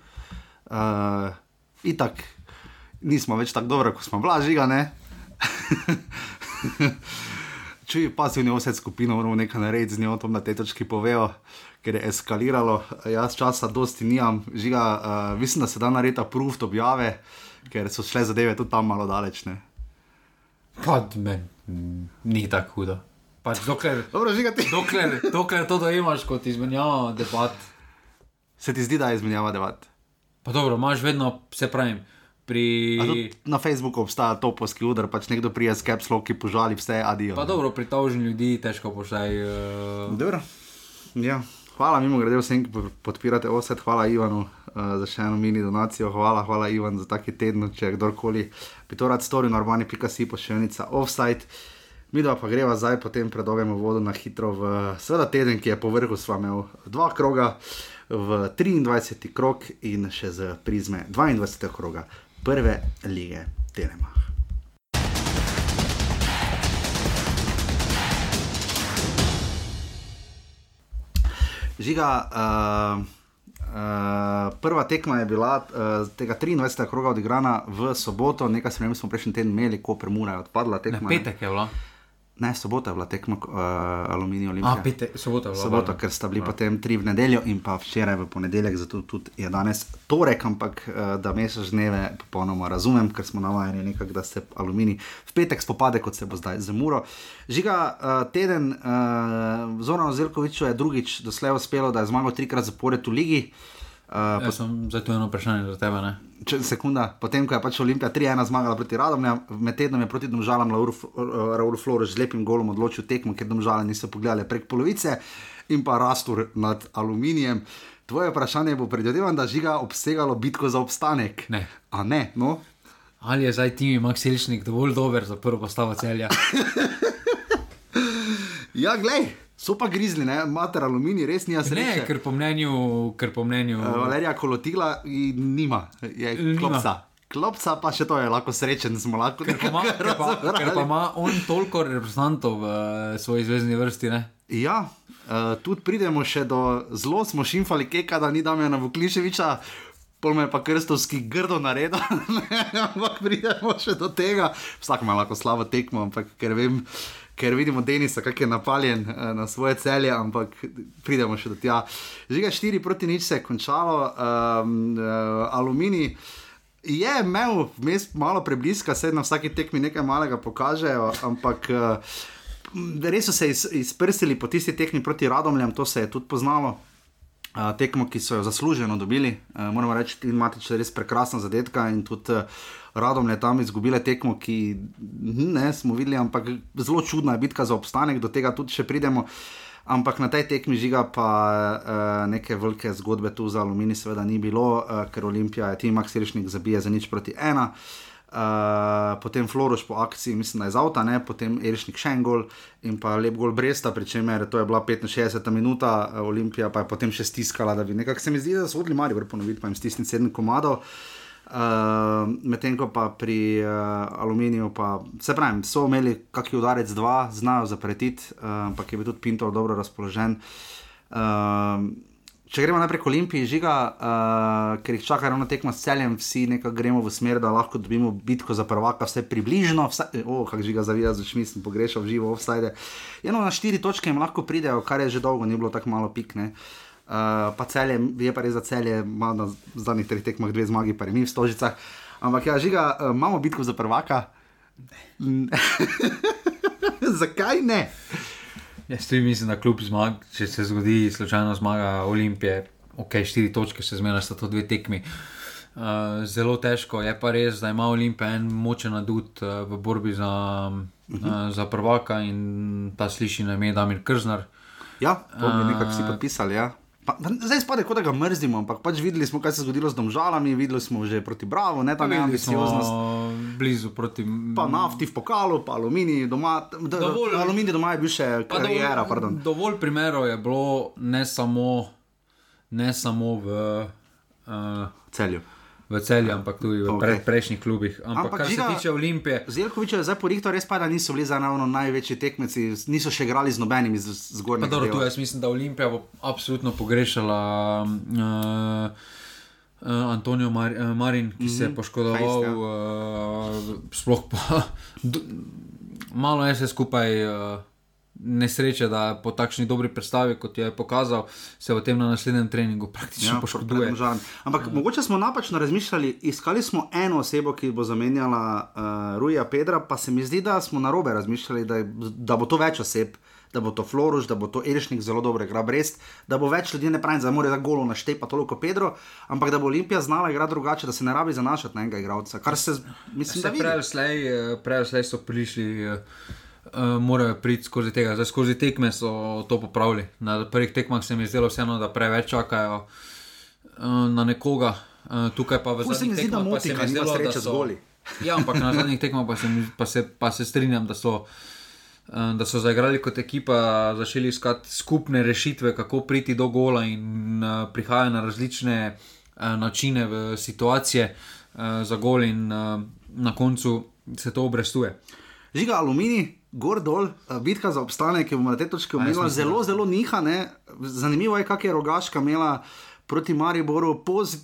Uh, itak, nismo več tako dobro, kot smo bila, žiga. Če je pasivni osed skupino, moramo nekaj narediti z njo, to na tej točki povejo, ker je eskaliralo. Jaz časa dosti nimam, žiga, uh, mislim, da se da narediti proof objave, ker so šle zadeve tudi tam malo daleč. Ne? Pa meni ni tako hudo. Pač dokler, Dobro, žiga ti. dokler, dokler to dojemaš kot izmenjavo debat. Se ti zdi, da je izmenjava debat? Pa dobro, imaš vedno, se pravim, pri. Na Facebooku obstaja topovski udar, pač nekdo prije s capslow, ki požali vse, adijo. Pa dobro, pri tožni ljudi težko poštaj. Uh, Dobro. Ja. Hvala, mimo grede vsem, ki po- podpirate osed, hvala Ivanu uh, za še eno mini donacijo, hvala, hvala Ivan za taki teden, če kdorkoli bi to rad storil, na urbani.si pošiljnica offside. Mi dva pa greva zdaj po tem predolgem uvodu na hitro v seveda teden, ki je po vrhu s vami imel dva kroga, v 23. krog in še z prizme 22. kroga prve lige Telemach. Žiga, uh, uh, prva tekma je bila uh, tega 23. kroga odigrana v soboto, nekaj sprememb smo prejšnji teden imeli, ko premura je odpadla tekma. ne? petek je bilo. Ne, sobota je bila tekma uh, Aluminij A, Olimpija. petek, sobota je bilo. Soboto, dobro. ker sta bili potem tri v nedeljo in pa včeraj v ponedeljek, zato tudi je danes torek, ampak uh, da mesec dneve popolnoma razumem, ker smo navajeni nekako, da se aluminij v petek spopade, kot se bo zdaj z Muro. Žiga uh, teden, uh, Zoran Zelkovič je drugič doslej uspelo, da je zmagal trikrat zapored v ligi. Uh, Jaz sem zdaj tu eno vprašanje za tebe. Ne? Če sekunda, potem ko je pač Olimpija 3-1 zmagala proti Radomlju, med tednom je proti Domžalam Raul Raul Flores z lepim golom odločil tekmo, ker Domžale niso pogledali prek polovice in pa Rastur nad Aluminijem. Tvoje vprašanje bo predvidevam, da žiga obsegalo bitko za obstanek. Ne. A ne, no. Ali je zdaj Timi Makselšnik dovolj dober za prvo postavo celja? Ja, glej, so pa grizli, ne, mater aluminij, res nija ne, sreče. ker po mnenju, ker po mnenju Uh, Valerija Kolotila nima, je Nima. klopca. Klopca pa še to je lahko srečen, smo lahko ker pa, ker, pa, ker pa ima on toliko reprezentantov v eh, svoji zvezdni vrsti. Ne? Ja, uh, tudi pridemo še do zelo smo šimfali, keka, da ni Damjana Vukliševiča. Pol me je pa krstovski grdo naredil, ampak pridemo še do tega. Vsak ima lahko slabo tekmo, ampak ker, vem, ker vidimo Denisa, kako je napaljen eh, na svoje celje, ampak pridemo še do tja. Žiga 4 proti nič se je končalo, um, uh, aluminij. Je imel vmes malo prebliska, se na vsaki tekmi nekaj malega pokažejo, ampak uh, res so se iz, izprsili po tisti tekmi proti Radomljam, to se je tudi poznalo. Uh, tekmo, ki so jo zasluženo dobili, uh, moramo reči, imate res prekrasna zadetka in tudi uh, Radom je tam izgubile tekmo, ki hm, ne smo videli, ampak zelo čudna je bitka za obstanek, do tega tudi še pridemo. Ampak na tej tekmi žiga pa uh, neke velike zgodbe tu za Aluminij, seveda ni bilo, uh, ker Olimpija je tim Maksirišnik zabija za nič proti ena. Uh, potem Floroš po akciji, mislim, da je z avta, ne? potem Erišnik še en gol in pa lep gol Bresta, pri čemer to je bila 65 minuta, Olimpija pa je potem še stiskala, da bi nekako se mi zdi, da so odli mari, vrpo ponoviti, pa jim stisniti sedem komadov. Uh, Medtem ko pa pri uh, aluminiju, pa, se pravi, so imeli kakšen udarec, dva, znajo zapretiti, uh, ampak je bil tudi Pinto dobro razpoložen. Uh, če gremo naprej k Olimpiji, žiga, uh, ker jih čaka ravno tekmo s celjem, vsi nekako gremo v smer, da lahko dobimo bitko za prvaka, vse približno, vse, oh, kako žiga zavija z očmi, sem pogrešal živo offside. Eno na štiri točke jim lahko pridejo, kar je že dolgo, ni bilo tako malo pikne. Uh, pa celje, je pa res za celje, ima na zadnjih treh tekmah dve zmagi, pa mi v Stožicah. Ampak ja, žiga, uh, imamo bitko za prvaka. Zakaj ne? Jaz tudi mislim, da kljub zmag, če se zgodi slučajno zmaga Olimpije, ok, štiri točke se zmena, sta to dve tekmi. Uh, zelo težko je pa res, da ima Olimpija en močen adut uh, v borbi za, uh, za prvaka in ta sliši na ime Damir Krznar. Ja, to bi nekako vsi podpisali. Ja. Pa, zdaj spade, kot da ga mrzimo, ampak pač videli smo, kaj se je zgodilo z domžalami, videli smo že proti Bravo, ne ta Videli smo neambicioznost. blizu proti. Pa nafti v pokalu, pa aluminij doma. Dovolj- aluminij doma je bil še karijera, dovolj, pardon. dovolj primerov je bilo, ne samo, ne samo v, uh, Celju. V celju, ampak tudi v Ok. okay. prejšnjih klubih. Ampak, Ampak kar žiga- se tiče Olimpije, Zelkovič je zdaj porihto, res pa da niso bili za ravno največji tekmeci, niso še igrali z nobenim iz Pa zgornjega. dobro, tu jaz mislim, da Olimpija bo absolutno pogrešala uh, Uh, Antonijo Mar uh, Marin, ki mm -hmm. se je Mhm. poškodoval, Fejst, uh, sploh pa d- malo je vse skupaj uh, nesreče, da po takšni dobri predstavi, kot je pokazal, se v tem na naslednjem treningu praktično ja, poškoduje. Ampak ja. mogoče smo napačno razmišljali, iskali smo eno osebo, ki bo zamenjala uh, Ruja Pedra, pa se mi zdi, da smo na robe razmišljali, da, je, da bo to več oseb. Da bo to Floruš, da bo to Elšnik zelo dobro igra, brez da bo več ljudi ne pravi, da mora da golo našteje, pa toliko Pedro, ampak da bo Olimpija znala igrati drugače, da se ne rabi zanašati na enega igralca. Kar se, mislim, da Se vidi. prej eh, slej so prišli, uh, uh, morajo priti skozi tega. Zdaj, skozi tekme so to popravili. Na prvih tekmah se mi je zdelo vseeno, da preveč čakajo uh, na nekoga. Uh, tukaj pa v zadnjih tekmah pa moti, se mi je zdelo, da so. goli. Ja, ampak na zadnjih tekmah pa se, pa se, pa se strinjam, da so. Da so zaigrali kot ekipa, začeli iskati skupne rešitve, kako priti do gola, in uh, prihajajo na različne uh, načine, v situacije uh, za gol, in uh, na koncu se to obrestuje. Žiga aluminij, gor dol, eh, bitka za obstanek, ki bomo na jaz omenili, mislim, zelo, zelo niha. Ne? Zanimivo je, kak je rogaška imela proti Mariboru, poz,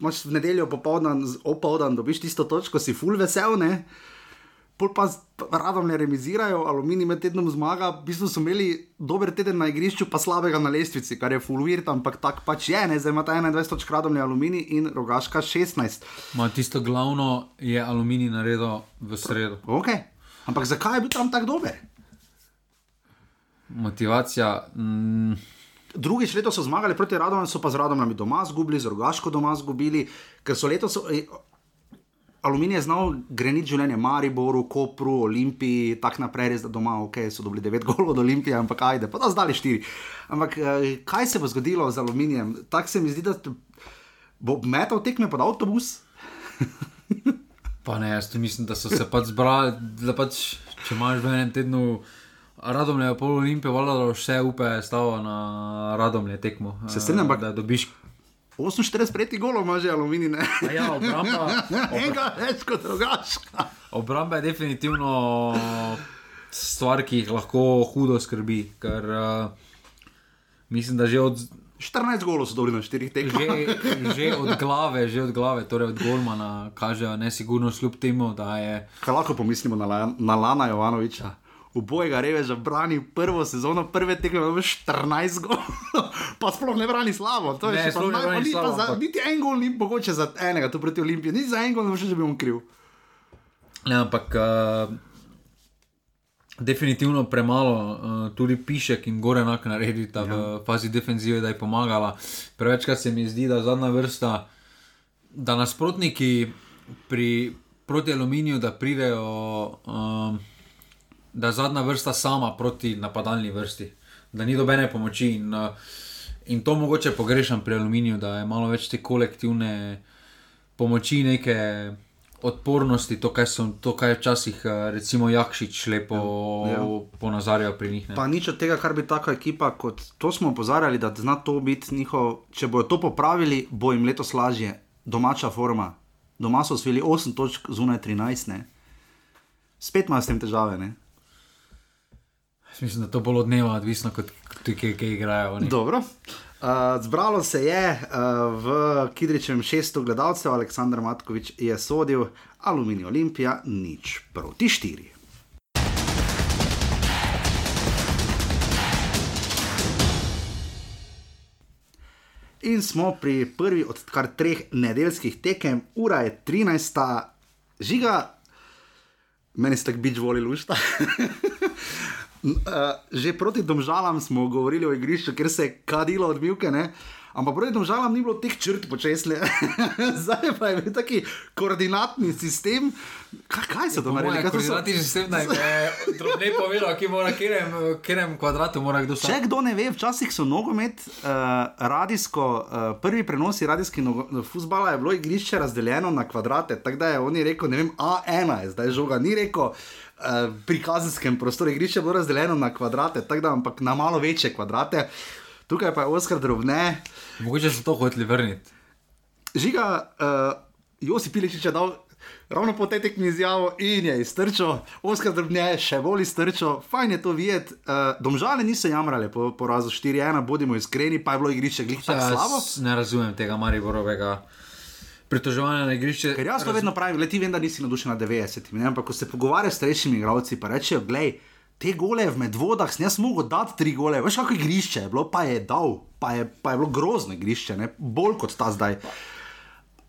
imaš v nedeljo popoldan, opoldan, dobiš tisto točko, si full vesel. Ne? Pol pa radom ne remizirajo, aluminij med tednom zmaga, v bistvu so imeli dober teden na igrišču, pa slabega na lestvici, kar je fulvirt, ampak tako pač je, ne? zdaj ima ta 21 točk radom je aluminij in rogaška 16. Ma tisto glavno je aluminij naredil v sredo. Okay. Ampak zakaj je bil tam tako dober? Motivacija. Mm, Drugič leto so zmagali proti Radom, so pa z Radom doma izgubili, z Rogaško doma izgubili, ker so letos. eh, Aluminij je znal greniti življenje Mariboru, Kopru, Olimpiji, tako naprej, res da doma, ok, so dobili 9 golov od Olimpije, ampak ajde, pa da zdali 4. Ampak eh, kaj se bo zgodilo z aluminijem? Tako se mi zdi, da bo metal tekme pod avtobus. pa ne, jaz mislim, da so se pač zbrali, da pač, če imaš v enem tednu. Radom je pol olimpije, valjda da vse upe stava na radom je tekmo. Se strinjam, ampak- da dobiš. 48 preti golov ima že aluminij, ne? Ja, obramba, Enega več kot drugačka. obramba je definitivno stvar, ki jih lahko hudo skrbi. Ker uh, mislim, da že od, 14 golov so dobili na 4 tekmah. že, že od glave, že od glave, torej od Golmana, kažejo nesigurnost, kljub temu, da je. Kaj lahko pomislimo na, La- na Lana Jovanoviča? Ubojega reveža brani prvo sezono, prve tekme ima 14 golov, pa sploh ne brani slabo. To je Ne, še pa sploh ne naj- brani ni slabo, za, niti en gol ni mogoče za enega, tu proti Olimpiji, niti za en gol ne boš že bil on kriv. Ne, ampak uh, definitivno premalo, uh, tudi Pišek in Gorenak naredita ja. v fazi defenzive, da je pomagala. Prevečkrat se mi zdi, da zadnja vrsta, da nasprotniki pri, proti aluminiju, da pridejo, um, da zadnja vrsta sama proti napadalni vrsti, da ni dobene pomoči. In, uh, in to mogoče pogrešam pri aluminiju, da je malo več te kolektivne pomoči, neke odpornosti, to, kaj, so, to, kaj je včasih, eh, recimo, Jakšič lepo Ja, ja, ja. ja. ponazarjal pri njih. Ne. Pa nič od tega, kar bi taka ekipa, kot to smo opozarjali, da zna to biti njihov. Če bodo to popravili, bo jim letos lažje, domača forma. Doma so osvojili 8 točk, zunaj 13, ne. Spet imajo s tem težave, ne. Mislim, da to bolj od dneva odvisno, kot ti, ki, igrajo. oni. Dobro. Uh, zbralo se je uh, v Kidričem šesto gledalcev, Aleksandr Matkovič je sodil, Aluminij Olimpija nič proti štiri. In smo pri prvi od kar treh nedeljskih tekem, ura je 13. žiga, meni ste tako bič volili ušta. Uh, že proti domžalam smo govorili o igrišču, ker se je kadilo od Milke, ne? ampak proti domžalam ni bilo teh črt počesle. Zdaj pa je bil taki koordinatni sistem. Kaj, kaj so to naredili? To so- koordinatni sistem, da je drobne povedal, ki mora, kjerem, kjerem kvadratu mora kdo Če stati. kdo ne ve, včasih so nogomet, uh, radijsko, uh, prvi prenosi radijskega futbola je bilo igrišče razdeljeno na kvadrate. Tako da je on rekel, ne vem, A1 je zdaj žoga, ni rekel. Uh, pri kazenskem prostoru igrišče je bilo razdeljeno na kvadrate, tako da ampak na malo večje kvadrate. Tukaj pa je Oskar drobne. Mogoče so to hoteli vrniti. Žiga, uh, Josip Piličič je dal ravno po tej tekmi izjavo in je iztrčil, Oskar Drbnje je še bolj iztrčil, fajn je to videti. Uh, domžale niso jamrali po porazu 4-1, bodimo iskreni, pa je bilo igrišče glih tako slabo. Ne razumem tega Mariborovega pritoževanja na igrišče. Ker jaz to vedno pravim, le ti vem, da nisi navdušen na 90, ne, ampak ko se pogovarjaš s starejšimi igralci, pa rečejo, glej. Te gole v medvodah, jaz mogel dati tri gole, veš, kako igrišče je bilo, pa je dal, pa je, pa je bilo grozno igrišče, ne? bolj kot ta zdaj.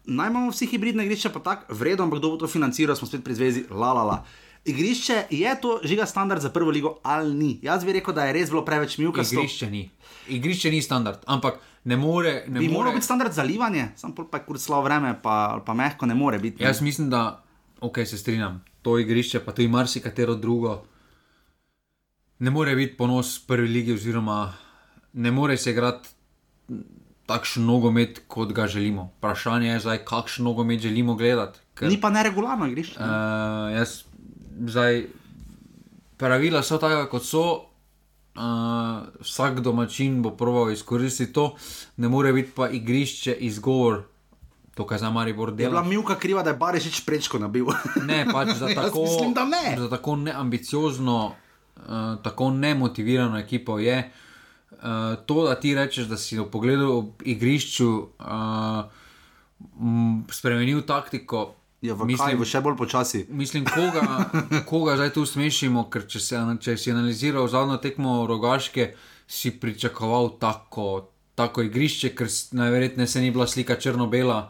Naj imamo vsi hibridne igrišča, pa tako, vredno, ampak kdo bo to financiral, smo spet pri zvezi, la la la. Igrišče je to žiga standard za prvo ligo ali ni. Jaz bi rekel, da je res bilo preveč milka. Igrišče ni. Igrišče ni standard, ampak ne more. Ne bi more... moral biti standard za livanje, sam pa kur slabo vreme, pa, pa mehko ne more biti. Jaz mislim, da, ok, se strinjam, to igrišče, pa tudi marsikatero drugo ne more biti ponos prvi ligi, oziroma ne more se igrati takšen nogomet, kot ga želimo. Vprašanje je zdaj, kakšen nogomet želimo gledati. Ker, Ni pa neregularno igrišče. Uh, jaz, zdaj, pravila so taka, kot so. Uh, vsak domačin bo proval izkoristiti to, ne more biti pa igrišče izgovor, to, kar za Maribor dela. Je bila Milka kriva, da je Barišič prečko nabil? ne, pač za tako, mislim, ne. za tako neambiciozno uh, tako nemotivirano ekipo je. Uh, to, da ti rečeš, da si v pogledu v igrišču uh, spremenil taktiko. Ja, v mislim, kaj, še bolj počasi. Mislim, koga, koga zdaj tu smešimo, ker če, se, če si analiziral zadnjo tekmo rogaške, si pričakoval tako, tako igrišče, ker najverjetneje se ni bila slika črno-bela,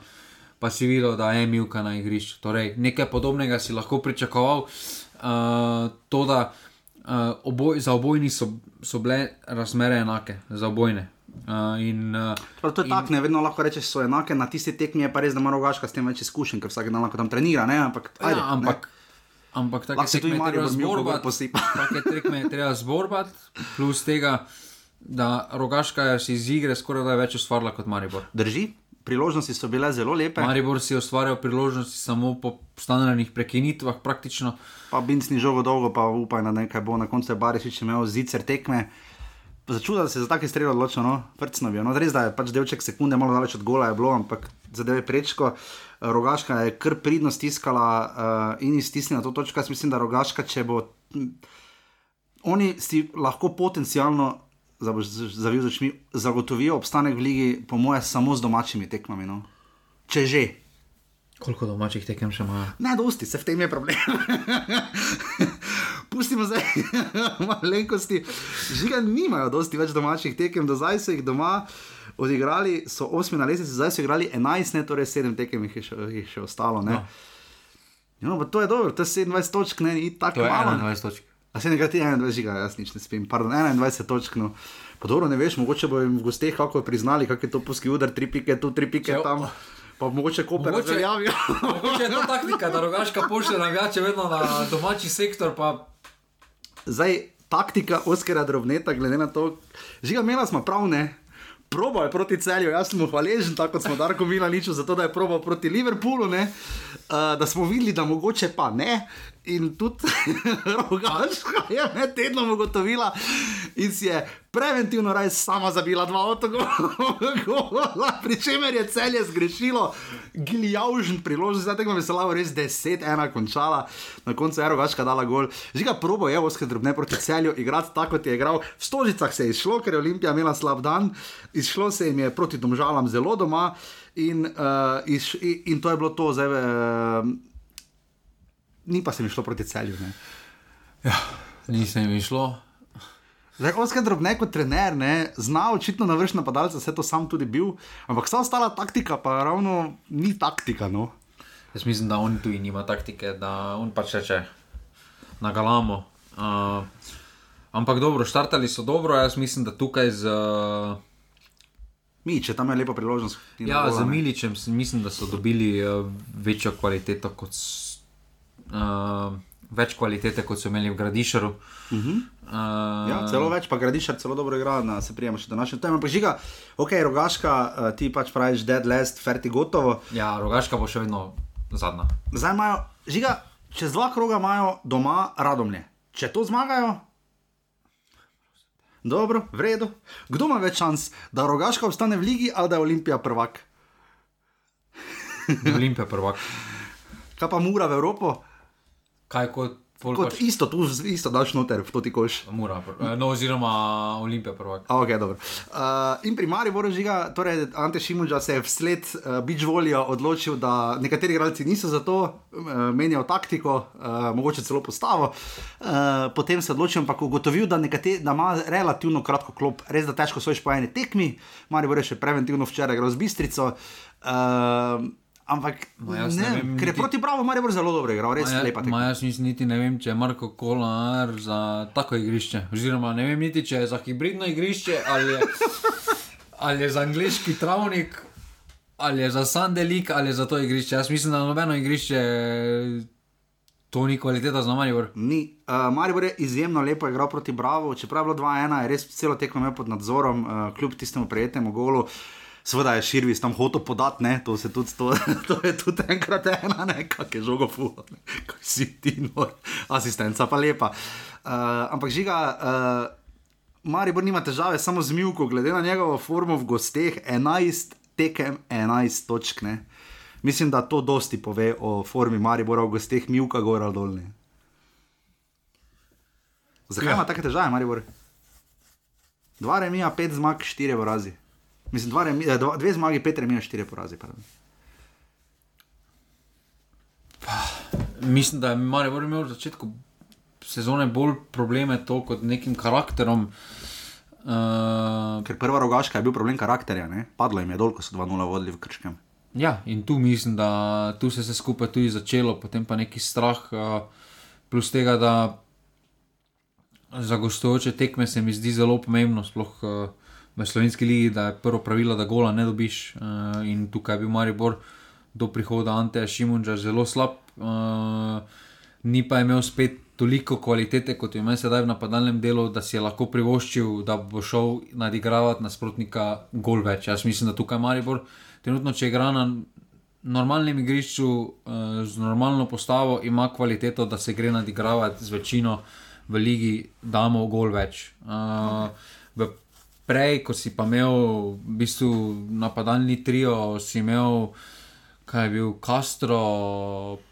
pa si videl, da je Milka na igrišču. Torej, nekaj podobnega si lahko pričakoval. Uh, to, da uh, oboj, za obojni so, so bile razmere enake, za obojne. Uh, in, uh, to je tako, ne vedno lahko rečeš, so enake, na tisti tekmi je pa res, da ima rogaška s tem več izkušenj, ker vsak dan lahko tam trenira. Ne? Ampak, ja, ajde, ampak, ne? ampak tako se tudi Marijo zborbat. Take tekme je treba zborbat, plus tega, da rogaška je si iz igre skoraj da več ustvarila kot Maribor. Drži? priložnosti so bile zelo lepe. Maribor si je ustvarjal priložnosti samo po standardnih prekinitvah, praktično. Pa Binc ni žogo dolgo, pa upaj na nekaj bo, na koncu je Barišič imel zicer tekme. Začuda, da se je za take strele odločil, no, prcno je. No, res da je pač delček sekunde, malo daleč od gola je bilo, ampak zadeve prečko. Rogaška je kar pridno stiskala uh, in iztisnila to točko. Jaz mislim, da Rogaška, če bo. Hm, oni si lahko potencialno zavil z očmi, zagotovijo obstanek v ligi, po mojem, samo z domačimi tekmami. No? Če že. Koliko domačih tekem še imajo? Ne, dosti, se v tem je problem. Pustimo zdaj malenkosti. Žiga nimajo dosti več domačih tekem, do zdaj so jih doma odigrali, so 8 na lesici, zdaj so igrali 11, ne, torej 7 tekem jih je še, jih še ostalo. No. No, to je dobro, to je 27 točk, ne, ni tako malo. 21 točk. A se nekaj ti 21 žiga, jaz nič ne spim, pardon, 21 točk. No. Pa dobro, ne veš, mogoče bo jim v gosteh kako priznali, kak je to puski udar, tri pike tu, tri pike Če, tam. Pa mogoče koper razveljavijo. Mogoče je to taktika, da rogaška pošlje navijače vedno na domači sektor. Pa... Zdaj, taktika Oskara Drobneta, glede na to, žiga imela smo prav ne. Probo je proti celju, jaz sem mu hvaležen, tako kot smo Darko Milaniču, za to, da je probo proti Liverpoolu, uh, da smo videli, da mogoče pa ne. In tudi rogaška je med tednom ugotovila in si je preventivno raj sama zabila dva avtogola, pri čemer je celje zgrešilo, giljavžen priložnost, zdaj tega bi se lahko res deset, ena končala, na koncu je rogaška dala gol. Žiga probo je, oske drobne proti celju, igrati tako, kot je igral. V stožicah se je išlo, ker je Olimpija imela slab dan, išlo se jim je proti domžalam zelo doma in, uh, iš, in, in to je bilo to zdaj. Uh, ni pa se mi šlo proti celju. Ne? Ja, ni se mi šlo. Zdaj, Oskar drobne kot trener, ne, zna očitno na vršne padalce, vse to sam tudi bil, ampak vsa ostala taktika pa ravno ni taktika. No. Jaz mislim, da on tu nima taktike, da on pač reče na galamo. Uh, ampak dobro, štartali so dobro, jaz mislim, da tukaj z. Uh, Mi, če tam je lepa priložnost. Ja, z Miličem mislim, da so dobili uh, večjo kvaliteto kot uh, več kvalitete, kot so imeli v Gradišaru. Uh -huh. uh, ja, celo več, pa Gradišar celo dobro igra, da se prijema še do naše teme. Ampak žiga, ok, rogaška, uh, ti pač praviš, dead last, ferti gotovo. Ja, rogaška bo še vedno zadnja. Zdaj imajo, žiga, čez dva kroga imajo doma radomlje. Če to zmagajo. Dobro, v redu. Kdo ima več šans, da rogaška obstane v ligi ali da je Olimpija prvak? Olimpija prvak. Kaj pa mura v Evropo? Kaj kot Kot pač isto, tu isto daš noter, v to ti koš. Mura, pr- eh, no, oziroma Olimpija prvak. A, Okay, dobro. uh, in pri Mariboru žiga, torej Ante Šimunča se je vsled uh, bič voljo odločil, da nekateri igralci niso za to, uh, menjajo taktiko, uh, mogoče celo postavo. Uh, potem se odločil, ampak ugotovil, da, nekate, da ima relativno kratko klop, res da težko svojiš po eni tekmi. Maribor je še preventivno včeraj igral z Bistrico. Uh, Ampak, jaz ne, ne vem, ker je niti- proti Bravo Maribor zelo dobro igral, res Ma ja- lepa. Ma jaz nisi niti ne vem, če je Marko Kolar za tako igrišče. Oziroma ne vem niti, če je za hibridno igrišče ali je, ali je za angliški travnik. Ali je za Sandelik, ali je za to igrišče. Jaz mislim, da nobeno igrišče to ni kvaliteta za Maribor. Ni. Uh, Maribor je izjemno lepo igral proti Bravo, čeprav je bilo 2-1, je res celo tekmo imel pod nadzorom, uh, kljub tistemu prijetnemu golu. Seveda je Širvis tam hotel podati, ne, to, se tudi, to, to je tudi enkrat ena, ne, kak je žogo ne, kaj si ti, no, asistenca pa lepa. Uh, ampak žiga, uh, Maribor nima težave samo z Milko, glede na njegovo formo v gosteh, 11 tekem, 11 točk, ne. Mislim, da to dosti pove o formi Maribora v gosteh, Milka gora dolne. Zakaj Ja. ja. ima take težave, Maribor? Dva remija, pet zmag, štiri porazi. Mislim, dva remi, eh, dva, dve zmagi, pet remija, štiri porazi. pardon. Mislim, da je Maribor imel v začetku sezone bolj probleme to kot nekim karakterom. Uh, Ker prva rogaška je bil problem karakterja, ne? padlo jim je dol, ko so 2-0 vodili v Krškem. Ja, in tu mislim, da tu se je skupaj tudi začelo, potem pa neki strah, uh, plus tega, da za gostujoče tekme se mi zdi zelo pomembno, sploh uh, v slovenski ligi, da je prvo pravilo, da gola ne dobiš. Uh, in tukaj je bil Maribor do prihoda Anteja Šimunča zelo slab, uh, ni pa imel spet toliko kvalitete, kot jo ima sedaj v napadalnem delu, da si je lahko privoščil, da bo šel nadigravati nasprotnika gol več. Jaz mislim, da tukaj Maribor, trenutno, če igra na normalnem igrišču, uh, z normalno postavo, ima kvaliteto, da se gre nadigravati z večino v ligi, damo gol več. Uh, v Prej, ko si pa imel v bistvu napadalni trio, si imel, kaj je bil Castro,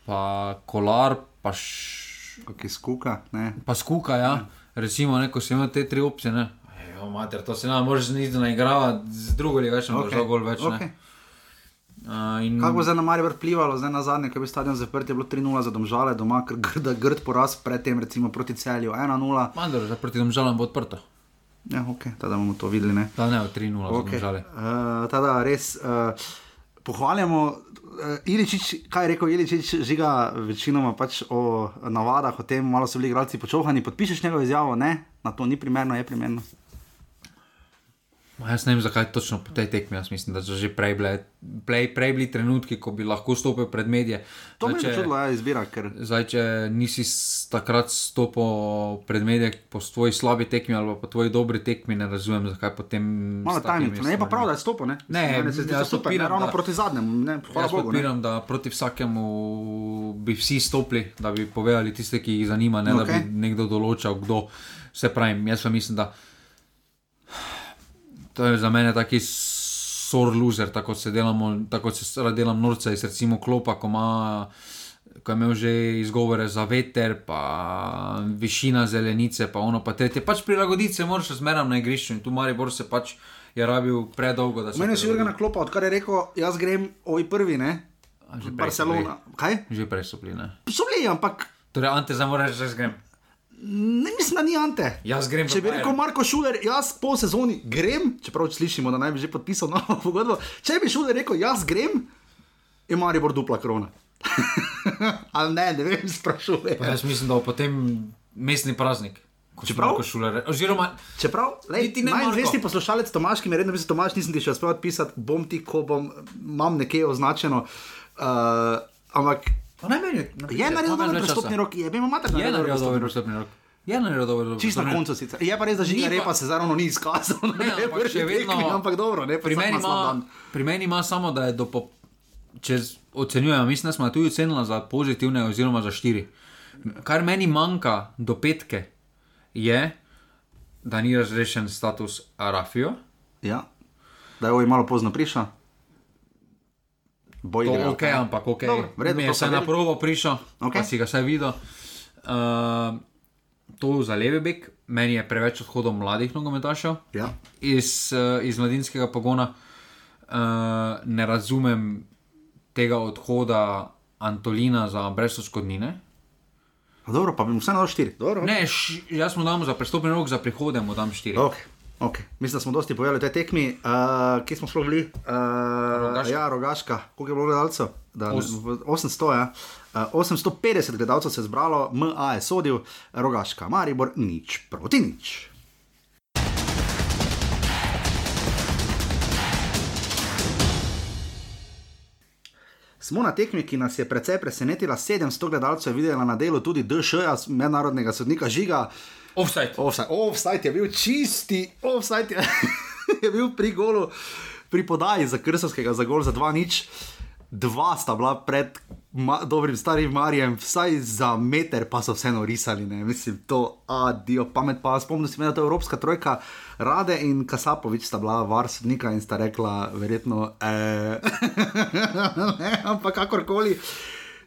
pa Kolar, pa, š, Kaj skuka, ne. pa Skuka. Ja. Recimo, ne, ko si imel te tri opcije. Ne. Jo, mater, to se ne moreš niti naigravati, z drugo še ne boš dal gol več. Okay. Uh, in Kako bo zdaj na Maribor vplivalo, zdaj na zadnje, ko je bil stadion zaprt, je bilo 3-0 za domžale doma, ker grd, grd poraz predtem, recimo proti celju 1-0. Mandor, zdaj proti domžalam bo odprto. Ja, ok, tada bomo to videli. Ne? Da ne, 3-0 okay. Okay. domžale. Uh, tada res uh, pohvaljamo. Uh, Iličič, kaj je rekel Iličič, žiga večinoma pač o navadah, o tem, malo so bili igralci počohani. Podpišeš njegovo izjavo, ne, na to ni primerno, je primerno. Ma Jaz ne vem, zakaj točno po tej tekmi. Jaz mislim, da so že prej bili, prej, prej bili trenutki, ko bi lahko stopil pred medije. To me Zdaj, je čudila izbira, ker Zdaj, če nisi takrat stopil pred medije po tvoji slabi tekmi ali po tvoji dobri tekmi, ne razumem, zakaj potem. malo tajnico. Ne je pa prav, da je stopil, ne? Ne, Meni se zdi jaz to super, ne, podpiram, ravno da- proti zadnjemu, ne, Jaz Bogu. Ne? podpiram, da proti vsakemu bi vsi stopili, da bi povedali tiste, ki jih zanima, ne okay. da bi nekdo določal, kdo. Vse pravim, jaz pa mislim, da to je za mene taki sor loser, tako se delamo, tako se rad delam norca iz recimo klopa, ko ima. Ko je imel že izgovore za veter, pa višina zelenice, pa ono, pa tretje. Pač prilagoditi se moraš zmeraj na igrišču in tu Maribor se pač je rabil predolgo, se Meni je prilagodi. Jurgen klopa, odkar je rekel, jaz grem oj prvi, ne? Že prej so Barcelona. Kaj? Že prej so bili, ne. So bili, ampak Torej, Ante, zdaj moraš da jaz grem. Ne mislim, da ni Ante. Jaz grem. Če bi rekel Marko Šuler, jaz po sezoni grem, čeprav slišimo, da naj bi že podpisal novo pogodbo. Če bi Šuler rekel, jaz grem, je Maribor dupla krona. Ali ne, ne vem, sprašujem. Pa jaz mislim, da bo potem mestni praznik. Čeprav- Šuler, oziroma, Čeprav, lej, Niti ne Marko. poslušalec Tomaš, ki mi redno pisal, Tomaš, nisem ti še uspel odpisati, bom ti, ko bom, imam nekje označeno. Uh, ampak pa ne meni. je naredil dober prestopni rok, je bil mater Je naredil dober prestopni rok. Je naredil dober prestopni rok. Čist na koncu sicer. Je pa res, da žiga pa- repa se zaravno ni izkazal. Ne, na ampak še vedno- tekmi, Ampak dobro, ne, Pri meni, ima pri meni ima samo, da je do po, čez ocenjujem, mislim, da smo tudi ocenili za pozitivne, oziroma za štiri. Kar meni manjka do petke, je, da ni razrešen status Arafijo. Ja, da je oj malo pozno prišel. Bo To igral, ok, ampak ok. Dobro, v redu, Mi to je so vsaj na provo prišel, Ok. okay. pa si ga vsaj videl. Uh, to za levi bek, meni je preveč odhodov mladih nogometašev Ja. iz, uh, iz mladinskega pogona. Uh, ne razumem tega odhoda Antolina za brez odškodnine. A Dobro, pa bi mu vse dal štiri. Dobro. Ne, š, jaz mu dam za prestopni rok, za prihode mu dam štiri. Okay. Okay. Mislim, da smo dosti povedali o tej tekmi. Uh, kje smo sploh bili? Uh, Rogaška. ja, rogaška. Koliko je bilo gledalcev? Da, Os- v- 800, ja. Uh, 850 gledalcev se je zbralo, MA je sodil, rogaška, Maribor, nič proti nič. Smo na tekmi, ki nas je precej presenetila. 700 gledalcev je videla na delu tudi DŠ, mednarodnega sodnika Žiga. Offside. Offside, offside je bil čisti, offside je, je bil pri golu, pri podaji za Krsovskega za gol za 2 nič. Dva sta bila pred ma, dobrim starim Marijem, vsaj za meter, pa so vseeno risali. Ne? Mislim, to, adijo, pamet pa. Spomnim se, da je to Evropska trojka, Rade in Kasapovič sta bila varsodnika in sta rekla, verjetno, eh, ne, ampak kakorkoli.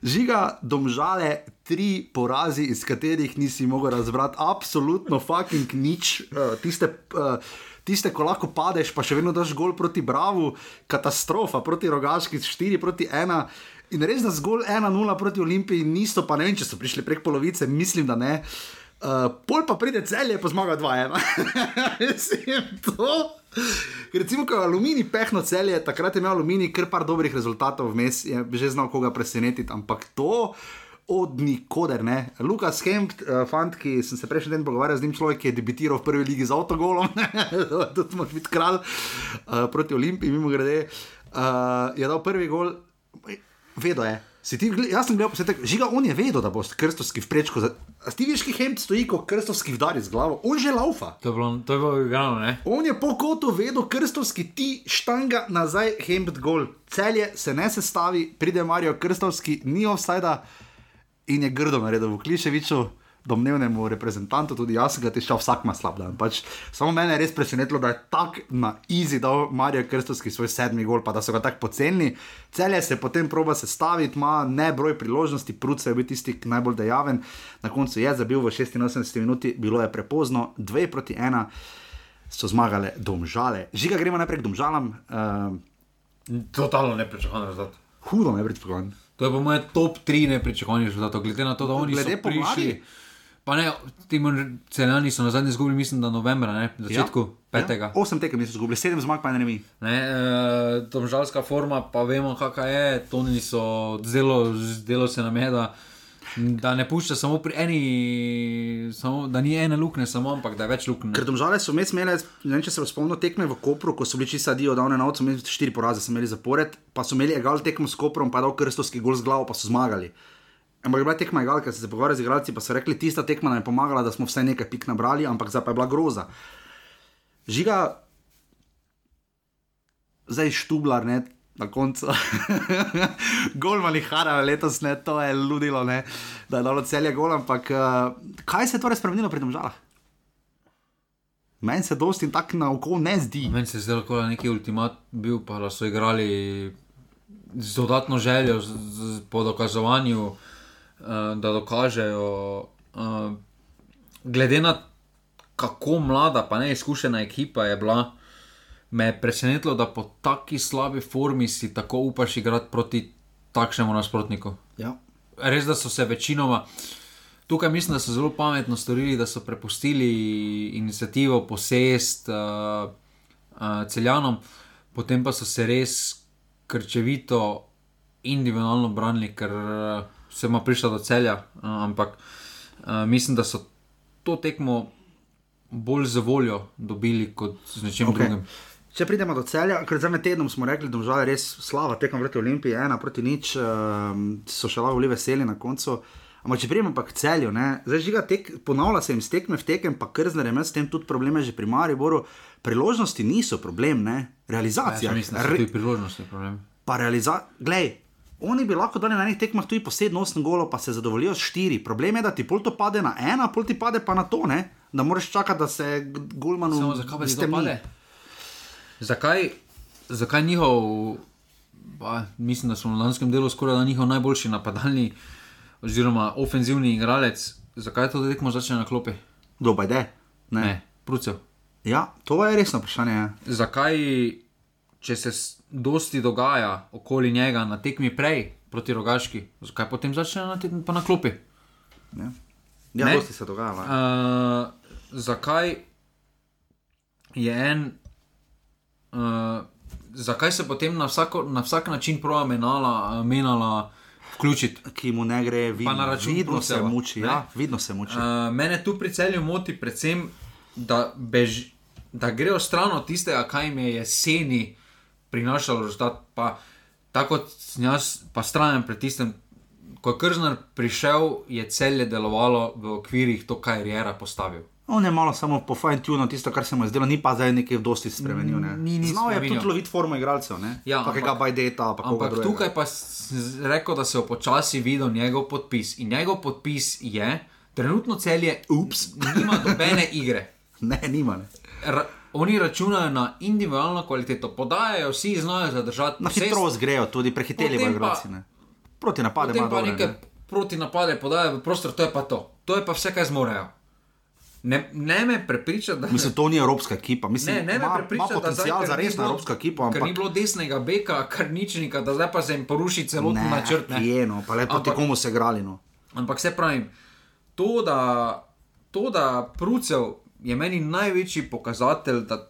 Žiga, domžale, tri porazi, iz katerih nisi mogel razbrati, absolutno fucking nič. Uh, tiste, uh, tiste, ko lahko padeš, pa še vedno daš gol proti Bravu, katastrofa proti Rogaški, 4 proti 1. In res, da zgolj 1-0 proti Olimpiji, niso pa ne vem, če so prišli prek polovice, mislim, da ne. Uh, pol pa pride celje, pa zmaga 2-1. Mislim, to. Recimo, ko je aluminij pehno celje, takrat je imel aluminij kar par dobrih rezultatov vmes, je že znal koga presenetiti, ampak to od nikoder ne. Lukas Hempt, uh, fant, ki sem se prejšnji teden pogovarjal z njim, človek, ki je debitiral v prvi ligi z avtogolom, tudi moraš biti kralj uh, proti Olimpiji, mimo grede, uh, je dal prvi gol, vedo je. Si ti, jaz sem gledal posnetek, žiga, on je vedel, da bo krstovski v prečku. za- A ti veš, ki Hempt stoji, ko krstovski vdari z glavo, on že laufa. To je bilo, to je bilo igrano, ne? On je po kotu vedel, krstovski ti štanga nazaj, hempt gol. Celje se ne sestavi, pride Marijo Krstovski, ni offsajda in je grdo naredil v Kliševiču. Domnevnemu reprezentantu, tudi jaz sem ga tišal, vsak ima slab dan. Pač, samo mene je res presenetilo, da je tako na izi dal Marijo Krstovski svoj sedmi gol, pa da so ga tako pocenili. Celje se potem proba sestaviti, ima ne broj priložnosti, Pruce je bil tisti ki najbolj dejaven, na koncu je zabil v 86 minuti, bilo je prepozno, 2 proti 1 so zmagale domžale. Žiga, gremo najprej k domžalam, uh, Totalno nepričakovan rezultat. hudo ne pričakovan. To je po mojem top 3 nepričakovanih rezultatov, glede na to, da oni Glede so pomladi? Pa ne, ti celjani so na zadnje izgubili, mislim, da novembra, ne, na začetku ja. petega. Ja, osem tekem niso izgubili, sedem zmag pa ne mi. Ne, e, domžalska forma, pa vemo, kakšna je. Toni so zelo, zdelo se nam je, da, da ne pušča samo pri eni, samo, da ni ene luknje, samo, ampak da je več luknje. Ker domžale so mes imele, ne vem če se spomnim, tekme v Kopru, ko so bili čisto dio, da one na ocu, imeli štiri poraze, so imeli zapored, pa so imeli egal tekmo s Koprom, pa dal krstovski gol z glavo, pa so zmagali. Ampak je bila tekma egal, ker se pogovarjali z igralci, pa so rekli, tista tekma nam je pomagala, da smo vsaj nekaj pik nabrali, ampak zdaj pa je bila groza. Žiga, zdaj štublar, ne. Na koncu, golmani harajo letos, ne, to je ludilo, ne, da je dalo celje gol, ampak uh, kaj se je torej spremenilo pri domžalah? Meni se dosti tako na oko ne zdi. Meni se je zdelo, da je neki ultimat bil, pa da so igrali z dodatno željo, z, z, po dokazovanju, uh, da dokažejo. Uh, glede na kako mlada, pa neizkušena ekipa je bila, me je presenetilo, da po taki slabi formi si tako upaš igrati proti takšnemu nasprotniku. Ja. Res, da so se večinoma. Tukaj mislim, da so zelo pametno storili, da so prepustili inicijativo posest uh, uh, celjanom, potem pa so se res krčevito, individualno branili, ker uh, se ima prišla do celja. Uh, ampak uh, mislim, da so to tekmo bolj za voljo dobili kot z nečim okay. Drugim. Če pridemo do celja, ker za tednom smo rekli, da je res slava tekom proti Olimpiji, ena proti nič, um, so še lahko bili veseli na koncu. Ampak če pridemo pa k celju, ne, zdaj žiga tek, ponavlja se jim stekme v tekem, pa krzner je imel s tem tudi probleme že pri Mariboru. Priložnosti niso problem, ne, realizacija. Ja, mislim, da so tudi priložnosti problem. pa realizacija. Glej, oni bi lahko dali na enih tekmah tudi po 7-8 golov, pa se zadovoljijo s 4. Problem je, da ti pol to pade na ena, pol ti pade pa na to, ne? da moraš čakati, da se Gulmanu Samo zakaj pa stemni. pade? Zakaj, zakaj njihov pa, mislim, da so v lanskem delu skoraj da njihov najboljši napadalni oziroma ofenzivni igralec. Zakaj to tekmo začne na klopi? Pa je? Ne. Ne, Prucev. Ja, to je resno vprašanje. ja. Zakaj, če se dosti dogaja okoli njega na tekmi prej proti rogaški, zakaj potem začne na, te- pa na klopi? Ja, ja Ne. dosti se dogaja. Uh, Uh, zakaj je en, uh, zakaj se potem na, vsako, na vsak način prova menala, menala vključiti? ki mu ne gre, vidno, na račun vidno se Bruceva, muči. ne? Ja, vidno se muči. Uh, mene tu pri celju moti predvsem, da, bež, da grejo stran od tistega, kaj jim je jeseni prinašalo rezultat. Pa tako kot jaz, pa stranem pred tistem. Ko je Krznar prišel, je celje delovalo v okvirih to, kar je Jera postavil. On je malo samo po fine tune tisto, kar se mu je zdelo, ni pa zdaj nekaj dosti spremenil. Ne. Ni nič Znal je spremenil. tudi loviti formo igralcev, ne? Ja, Kakega ampak- pa koga Ampak drugega. tukaj pa sem rekel, da se je počasi videl njegov podpis. In njegov podpis je, trenutno celje, ups, nima nobene igre. Ne, nima. Ne. Oni računajo na individualno kvaliteto, podajajo, vsi znajo zadržati. Na posest, hitrost grejo, tudi prehiteli bojo igralci. Proti napade Potem ima pa dobre, neke ne. proti napade podajajo v prostor, to je pa to. To je pa vse, kar zmorejo. Ne, ne me prepriča, da Mislim, to ni evropska ekipa. Mislim, Ne, ne me ima, prepriča, da zdaj, potencial za resno bilo- evropsko ekipo, Ker ni ampak bilo desnega beka, kar ničnika, da zdaj pa se jim poruši celotni ne, načrt. ne. je, no, pa le proti Ampak- komu se igrali. No. Ampak se pravim, to, da, to, da Prucev je meni največji pokazatelj, da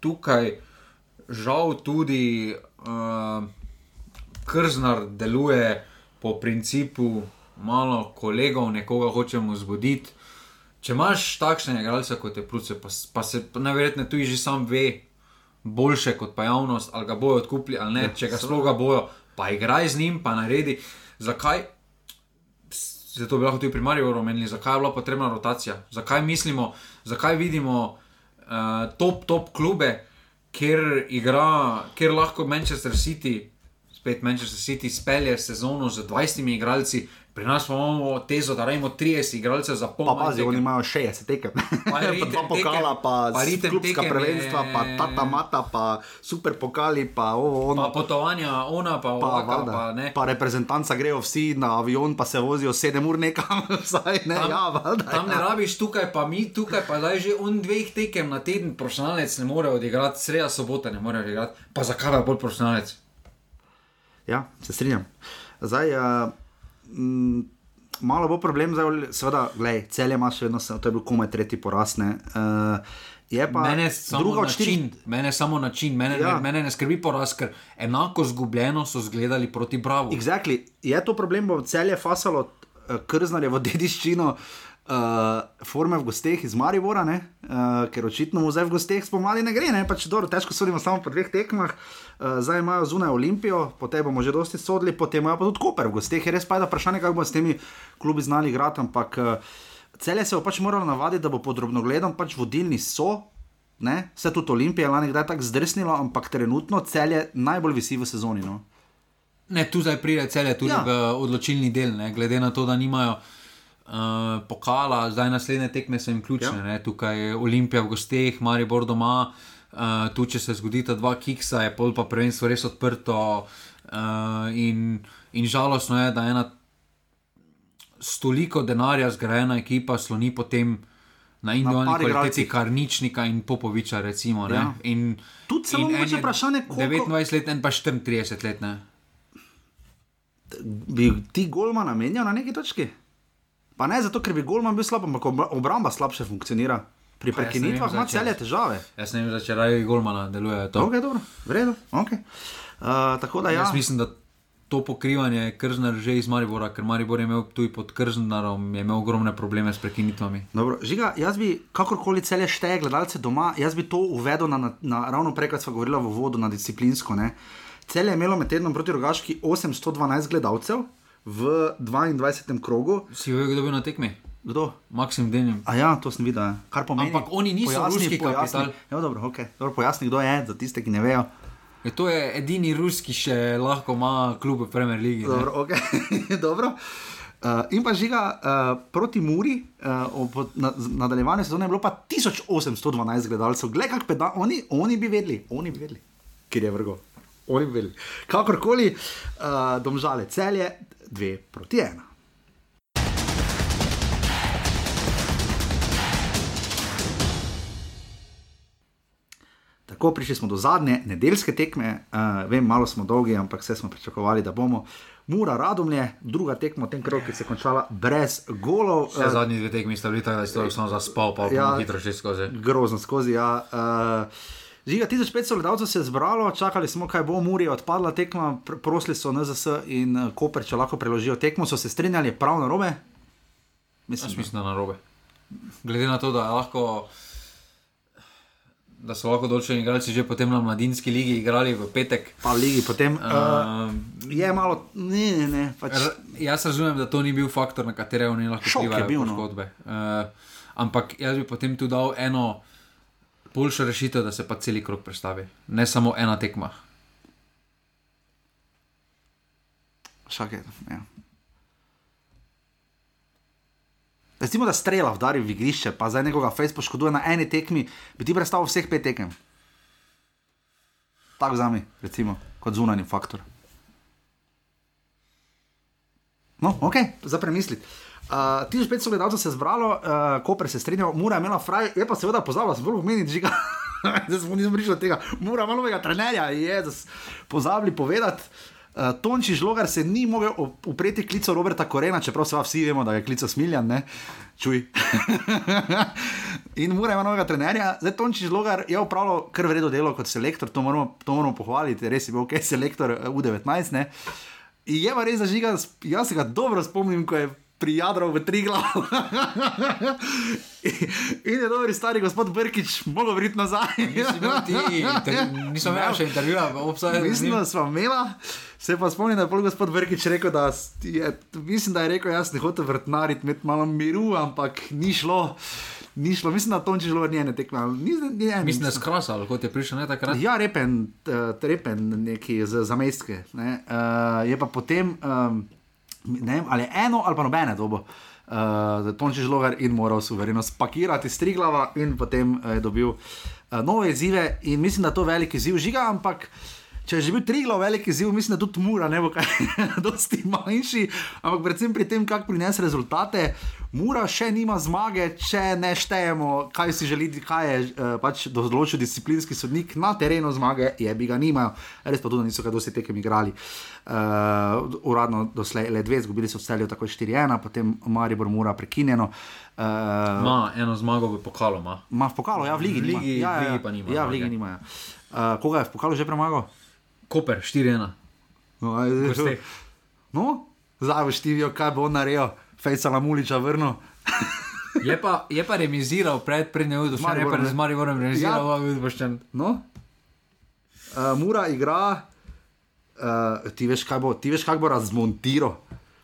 tukaj žal tudi uh, Krznar deluje po principu malo kolegov, nekoga hočemo zbuditi. Če imaš takšne igralce kot je Prucev, pa, pa se najverjetneje tudi že sam ve, boljše kot pa javnost, ali ga bojo odkupili ali ne, če ga sploh ga bojo, pa igraj z njim, pa naredi. Zakaj? Zato bi lahko tudi pri Mariju omenili, zakaj je bila potrebna rotacija, zakaj mislimo, zakaj vidimo uh, top, top klube, kjer, igra, kjer lahko Manchester City, spet Manchester City, spelje sezono z 20 igralci, pri nas pa imamo tezo, da rajmo 30 igralcev za pol. Pa pazi, oni imajo 60 tekem. Pa Pa ritem dva pokala, pa, pa klubska prvenstva, je- pa tata mata, pa super pokali, pa ovo, ono. Pa potovanja, ona pa, Pa, ovaka, valjda. pa ne. pa reprezentanca grejo vsi na avion, pa se vozijo 7 ur nekam, vsaj ne, Tam, ja, valjda. tam ne ja. rabiš tukaj, pa mi tukaj, pa zdaj že on dveh tekem na teden profesionalec ne more odigrati, sreda sobota ne more odigrati. Pa zakaj je bolj profesionalec? Ja, se strinjam. Zdaj, uh, m, malo bo problem, zdaj, seveda, gledaj, celje ima še vedno, se- to je bil komaj tretji poraz. ne. Uh, je pa Mene druga od način, štirih. mene samo način, mene, Ja. ja. mene ne skrbi poraz, ker enako zgubljeno so zgledali proti Bravo. Exactly. Je to problem, bo celje fasalo uh, krznarjevo dediščino. Uh, forme v gosteh iz Maribora, ne? uh, ker očitno mu zdaj v gosteh spomladi ne gre, ne? pač dobro, težko sodimo samo po dveh tekmah. Uh, zdaj imajo zunaj Olimpijo, potem bomo že dosti sodili, potem imajo pa tudi Koper v gosteh. Je res pa je vprašanje, kako bo s temi klubi znali igrati, ampak uh, celje se bo pač moralo navaditi, da bo podrobno gledam, pač vodilni so. Ne? Vse tudi Olimpija je lani kdaj tako zdrsnilo, ampak trenutno celje najbolj visi v sezoni. No? Ne, tu zdaj pride celje tudi Ja. ja. v odločilni del, ne, glede na to, da nimajo uh, pokala, zdaj naslednje tekme so jim ključne. Ja. Ja. Tukaj je Olimpija v gosteh, Maribor doma, uh, tu če se zgodita dva kiksa, je pol pa prvenstvo res odprto. Uh, in, in žalostno je, da ena s toliko denarja zgrajena ekipa sloni potem. Na individualni kvaliteti. Karničnika in Popoviča, recimo. Ja. Ja. In, Tudi en mogoče je vprašanje, koliko- 29 let, en pa 34 let. Ne? bi ti golma namenjal na neki točki? Pa ne zato, ker bi golman bil slab, ampak obra- obramba slabše funkcionira. Pri prekinitvah ima celje težave. Jaz ne vem, če raje Golmana deluje to. Ok, dobro, v redu. Okay. Uh, tako da ja. Jaz mislim, da to pokrivanje Krznar že iz Maribora, ker Maribor je imel tudi pod Krznarom, je imel ogromne probleme s prekinitvami. Dobro, žiga, jaz bi kakorkoli celje šteje gledalce doma, jaz bi to uvedel na, na, na ravno prej, kot smo govorili v vodu, na disciplinsko. Ne. Celje je imelo med tednom proti rogaški 812 gledalcev v 22. krogu. Si vedel, kdo je bil na tekmi? Kdo? Maksim Denim. A ja, to sem videl. ja. Kar pomeni, Ampak oni niso ruski kapital. Ja, dobro, okay. dobro, pojasni, kdo je, za tiste, ki ne vejo. Je to je edini ruski, ki še lahko ima klub v Premier League. Dobro, okay. dobro. Uh, in pa žiga uh, proti Muri, uh, ob na, nadaljevanju sezone je bilo pa 1812 gledalcev, gled kak peda, oni, oni bi vedeli, oni bi vedeli, kjer je vrgo. oni bili. Kakorkoli, uh, domžale celje, dve proti ena. Tako prišli smo do zadnje nedeljske tekme, uh, vem, malo smo dolgi, ampak vse smo pričakovali, da bomo. Mura Radomlje, druga tekma v tem krogu, ki se je končala brez golov. Vse zadnji dve tekmi sta bili tako, da si to samo zaspal, pa ja, hitro šli skozi. Grozno skozi, ja. Uh, Žiga, 1500 gledalcev se je zbralo, čakali smo, kaj bo, Muri je odpadla tekma, pr prosili so NZS in Koper, če lahko preložijo tekmo, so se strinjali prav na robe. Mislim, mislim na robe. Glede na to, da lahko da so lahko določeni igralci že potem na mladinski ligi igrali v petek. Pa ligi potem. Uh, je malo, ne, ne, ne. Pač... Jaz razumem, da to ni bil faktor, na katerega oni lahko vplivajo na zgodbe. Uh, ampak jaz bi potem tu dal eno boljšo rešitev, da se pa cel krok predstavi, ne samo ena tekma. Šakaj, ja. Recimo, da strela vdari v igrišče, pa zdaj nekoga face poškoduje na eni tekmi, bi ti predstavil vseh pet tekem. Tako za me, recimo, kot zunanji faktor. No, ok, za premisliti. Uh, 1500 gledalcev se je zbralo, uh, Koper se je strinjal, Mura je imela fraj, je pa seveda pozabila, zelo pomeni, že ga. Zdaj smo nismo prišli do tega, Mura ima novega trenerja, je pozabili povedati. Uh, Tonči žlogar se ni mogel upreti klicu Roberta Korena, čeprav se vsi vemo, da je klica smiljan, ne? čuj. in mora ima novega trenerja. Zdaj Tonči žlogar je upravljal kar vredno delo kot selektor, to moramo, to moramo pohvaliti, res je bil ok, selektor U19. Eh, ne? In je pa res zažiga, jaz se ga dobro spomnim, ko je pri Jadru v tri glav. in je dober stari gospod Brkič, mogo vriti nazaj. Nisem imel še intervjuja, obstaja. Mislim, da smo imeli. Se pa spomnim, da je pol gospod Brkič rekel, da je, mislim, da je rekel, jaz ne hočem vrtnariti, imeti malo miru, ampak ni šlo. Ni šlo, mislim, da to ni šlo, njene tekme. Mislim, da je skrasal, kot je prišel ne takrat. Ja, repen, repen neki za mestke. Ne. Uh, je pa potem. Um, ne vem, ali eno ali pa nobene dobo. Uh, eh, Tonči žlogar in moral suvereno spakirati striglava in potem uh, je dobil uh, nove izzive in mislim, da je to veliki izziv žiga, ampak uh, če je že bil triglo veliki ziv, mislim, da tudi mura ne bo kaj dosti manjši, ampak predvsem pri tem, kako prinese rezultate. Mura še nima zmage, če ne štejemo, kaj si želi, kaj je uh, pač določil disciplinski sodnik na terenu zmage, je bi ga nimajo, res pa tudi niso kaj dosti tekem igrali. Uh, uradno doslej le dve, zgubili so vse, tako 4-1, potem Maribor mura prekinjeno. Uh, ma eno zmago v pokalu. Ma. ma v pokalu, ja, v ligi, v ligi, ja, ja, ligi pa nima. Ja, v ligi nimajo. Uh, koga je v pokalu že premagal? Koper, 4-1. No, no zdaj boš ti videl, kaj bo naredil, fejsa na muliča vrnil. je, pa, je pa remiziral pred prednjo uro, da je pa z Mariborom remiziral, da je bilo no? uh, Mura igra, uh, ti veš, kaj bo, ti veš, kaj bo razmontiral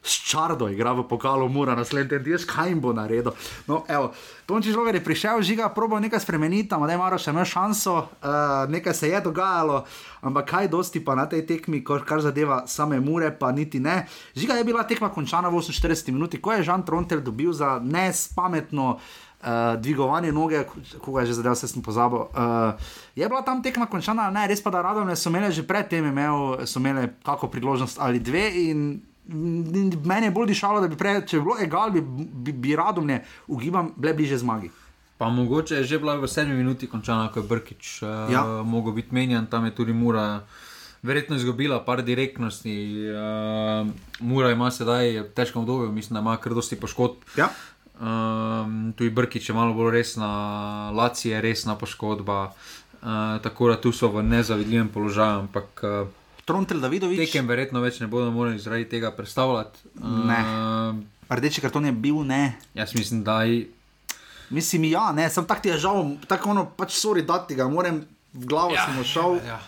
s čardo igra v pokalu, mora naslednji teden, veš, kaj jim bo naredil. No, evo, Tonči žlogar je prišel, žiga, probo nekaj spremeniti, da je malo še imel šanso, uh, nekaj se je dogajalo, ampak kaj dosti pa na tej tekmi, kar, zadeva same mure, pa niti ne. Žiga je bila tekma končana v 48 minuti, ko je Žan Trontel dobil za nespametno. Uh, dvigovanje noge, ko je že zdaj, vse sem pozabil. Uh, je bila tam tekma končana, ne, res pa da radovne so imele že predtem, imel, so imele kako priložnost ali dve in Mene je bolj dišalo, da bi prej, če bi bilo egal, bi, bi, bi radom ne ugibam, bile bliže zmagi. Pa mogoče je že bila v sedmi minuti končana, ko je Brkič uh, ja. mogel biti menjan, tam je tudi Mura. Verjetno je izgubila par direktnosti. Uh, Mura ima sedaj težko obdobje, mislim, da ima kar dosti poškodb. Ja. Um, tu je Brkič, je malo bolj resna, Laci je resna poškodba. Uh, tako da tu so v nezavidljivem položaju. Ampak, uh, Trontel Davidovič. Tekem verjetno več ne bodo mogli zaradi tega predstavljati. Ne. Uh, Rdeči karton je bil ne. Jaz mislim, da je. Mislim, ja, ne, sem tak ti je žal, tako ono pač sori dati ga, moram v glavo ja, sem šel. Ja, ja.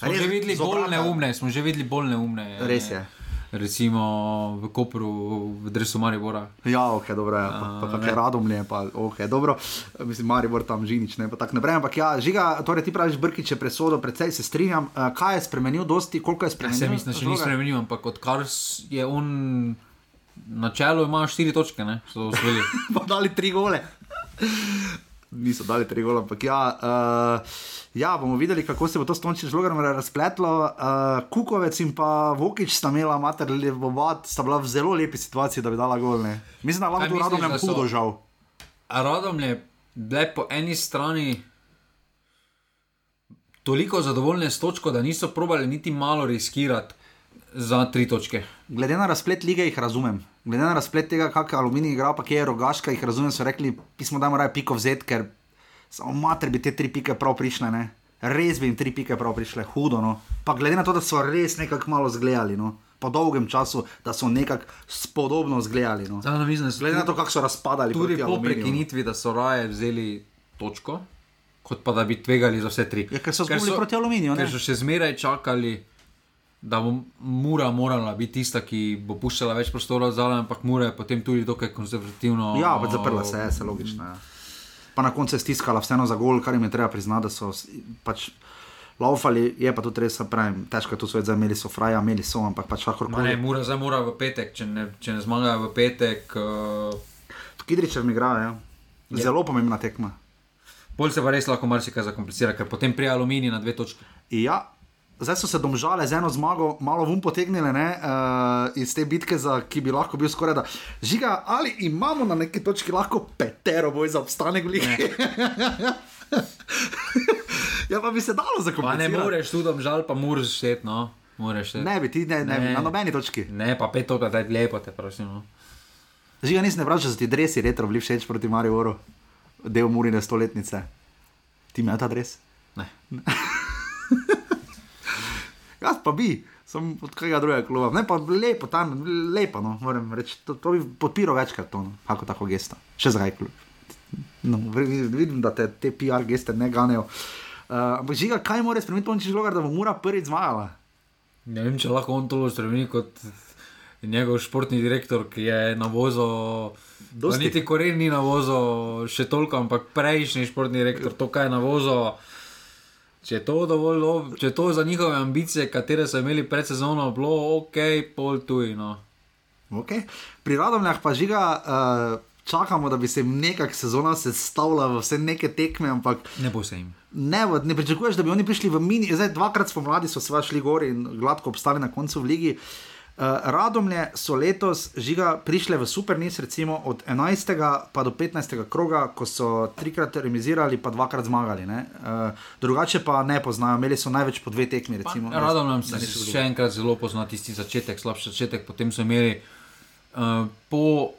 Smo že videli bolj neumne, smo že videli bolj neumne. Res je. Recimo v Koperu, v Dresu Maribora. Ja, ok, dobro, ja. pa, pa tako je radom, ne pa, ok, dobro, mislim, Maribor tam žinič, ne pa tako naprej. Ampak ja, žiga, torej ti praviš, Brkič je presodo, predvsej se strinjam. Uh, kaj je spremenil, dosti, koliko je spremenil? Ja, se mislim, da še ni spremenil, ampak odkar je on na čelu, ima štiri točke, ne, so osvojili. pa dali tri gole. Niso dali tri gola, ampak ja. Uh, Ja, bomo videli, kako se bo to stonči žlogar razpletlo. Uh, Kukovec in pa Vokič sta imela mater, sta bila v zelo lepi situaciji, da bi dala gol. Ne? Mislim, da lahko to radom ne hudo žal. Radom je bil po eni strani toliko zadovoljne s točko, da niso probali niti malo riskirati za tri točke. Glede na razplet lige jih razumem. Glede na razplet tega, kako aluminij igra, pa kje je rogaška, jih razumem. So rekli, pismo, da morajo piko vzeti, ker samo mater bi te tri pike prav prišle. Ne? Res bi jim tri pike prav prišle, hudo. No? Pa glede na to, da so res nekako malo zgledali. No? Po dolgem času, da so nekako spodobno zgledali. No. Glede na to, kako so razpadali. Tudi po prekinitvi, da so raje vzeli točko, kot pa da bi tvegali za vse tri. Ja, ker so zgubili proti aluminiju. Ker so še zmeraj čakali, da bo Mura morala biti tista, ki bo puščala več prostora za nami, ampak Mura je potem tudi dokaj konzervativno. Ja, pač zaprla se, je logično. Ja. Pa na koncu je stiskala vseeno za gol, kar jim je treba priznati, da so pač. Laufali je pa tudi res, pravim, težko je to svet, imeli so fraja, imeli so, ampak pač lahko rečemo. Ne, mora za mora v petek, če ne, če ne zmagajo v petek. Uh... Kidričev mi igra, ja. zelo pomembna tekma. Bolj se pa res lahko marsikaj zakomplicira, ker potem prija aluminij na dve točke. Ja, zdaj so se domžale z eno zmago, malo vum potegnile ne, uh, iz te bitke, za, ki bi lahko bil skoraj da. Žiga, ali imamo na neki točki lahko petero boj za obstanek v lige? ja, pa bi se dalo zakomplicirati. Ne moreš tudi domžal, pa moraš štet, no. Ne bi ti, ne, ne, ne. na nobeni točki. Ne, pa pet točk, da je lepo, te prosim. No. Žiga, nisem ne vprašal, če ti dresi retro bili všeč proti Mariju Oru del Murine stoletnice. Ti imaš ta adres? Ne. Jaz pa bi, sem od katerega drugega kluba. Ne pa lepo, tam lepo, no, moram reči. To, to bi podpiral večkrat, to, no, kako tako gesta. Še zdaj klub. No, vidim, da te, te PR geste ne ganejo. Uh, ampak žiga, kaj mora spremeniti, on če žlogar, da bo mora prvič zmagala? Ne vem, če lahko on to spremeni kot njegov športni direktor, ki je na vozu. Niti koren ni na vozu, še toliko, ampak prejšnji športni direktor, to, kaj je na vozu. Če je to dovolj, če je to za njihove ambicije, katere so imeli pred sezono, bilo ok, pol tujino. Okay. Pri radomljah pa žiga. Uh... Čakamo, da bi se jim nekaj sezona sestavila v vse neke tekme, ampak ne bo se jim. Ne, ne pričakuješ, da bi oni prišli v mini. Zdaj, dvakrat spomladi so se šli gor in gladko obstali na koncu v ligi. Uh, Radomlje so letos žiga prišle v supernis, recimo od 11. pa do 15. kroga, ko so trikrat remisirali, pa dvakrat zmagali. Uh, drugače pa ne poznajo, imeli so največ po dve tekmi. Radomlje se še enkrat zelo pozna tisti začetek, slabši začetek. Potem so imeli uh, po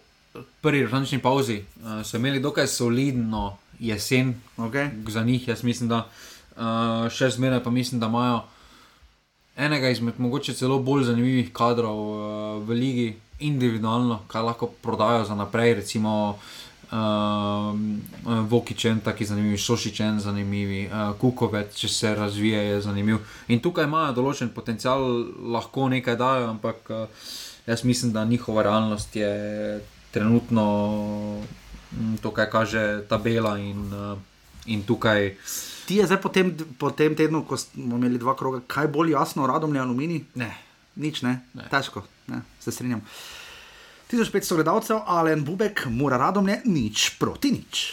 prvi režimski pauzi, uh, so imeli dokaj solidno jesen okay. za njih. Jaz mislim, da uh, še zmeraj pa mislim, da imajo enega izmed mogoče celo bolj zanimivih kadrov uh, v ligi, individualno, kaj lahko prodajo za naprej. Recimo uh, Vokičen, taki zanimivi, Šošičen, zanimivi, uh, Kukovec, če se razvije, je zanimiv. In tukaj imajo določen potencial, lahko nekaj dajo, ampak uh, jaz mislim, da njihova realnost je trenutno um, to, kar kaže tabela in, uh, in tukaj ti je zdaj po tem, po tem tednu, ko smo imeli dva kroga, kaj bolj jasno, radom je aluminij? Ne. Nič ne, ne. težko, ne. se strinjam. 1500 gledalcev, Alen Bubek, mora radom ne, nič proti nič.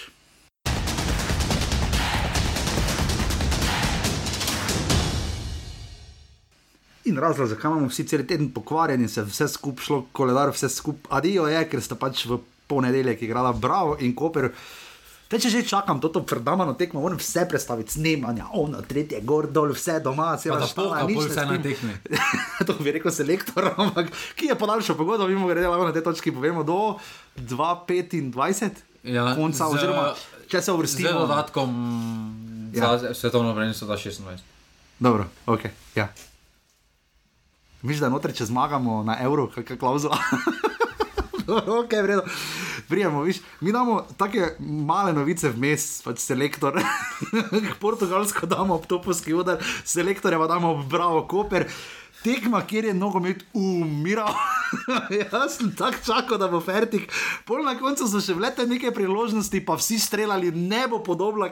In razlog, zakaj imamo vsi cel teden pokvarjeni, se vse skupaj šlo, koledar, vse skupaj, adijo je, ker sta pač v ponedeljek igrala Bravo in Koper. Te, če že čakam to predamano tekmo, moram vse predstaviti, snemanja, ono, tretje, gor, dol, vse doma, vse na špala, nič vse na tekmi. to bi rekel selektor, ampak ki je podaljšal pogodbo, mi bomo gledali na te točke, povemo do 2,25. Ja, konca, z, oziroma če se uvrstimo. Z dodatkom ja. za svetovno prvenstvo 2026. Dobro, ok. Ja. Da noter, če zmagamo na evro, kakšna klauzula? ok, vredno. Prijemo, viš, mi imamo tako male novice vmes, pač selektor, portugalsko damo ob topovski udar, selektorja pa damo ob bravo koper tekma, kjer je nogomet umiral. Jaz sem tako čakal, da bo fertik. Pol na koncu so še vlete neke priložnosti, pa vsi streljali nebo podobno,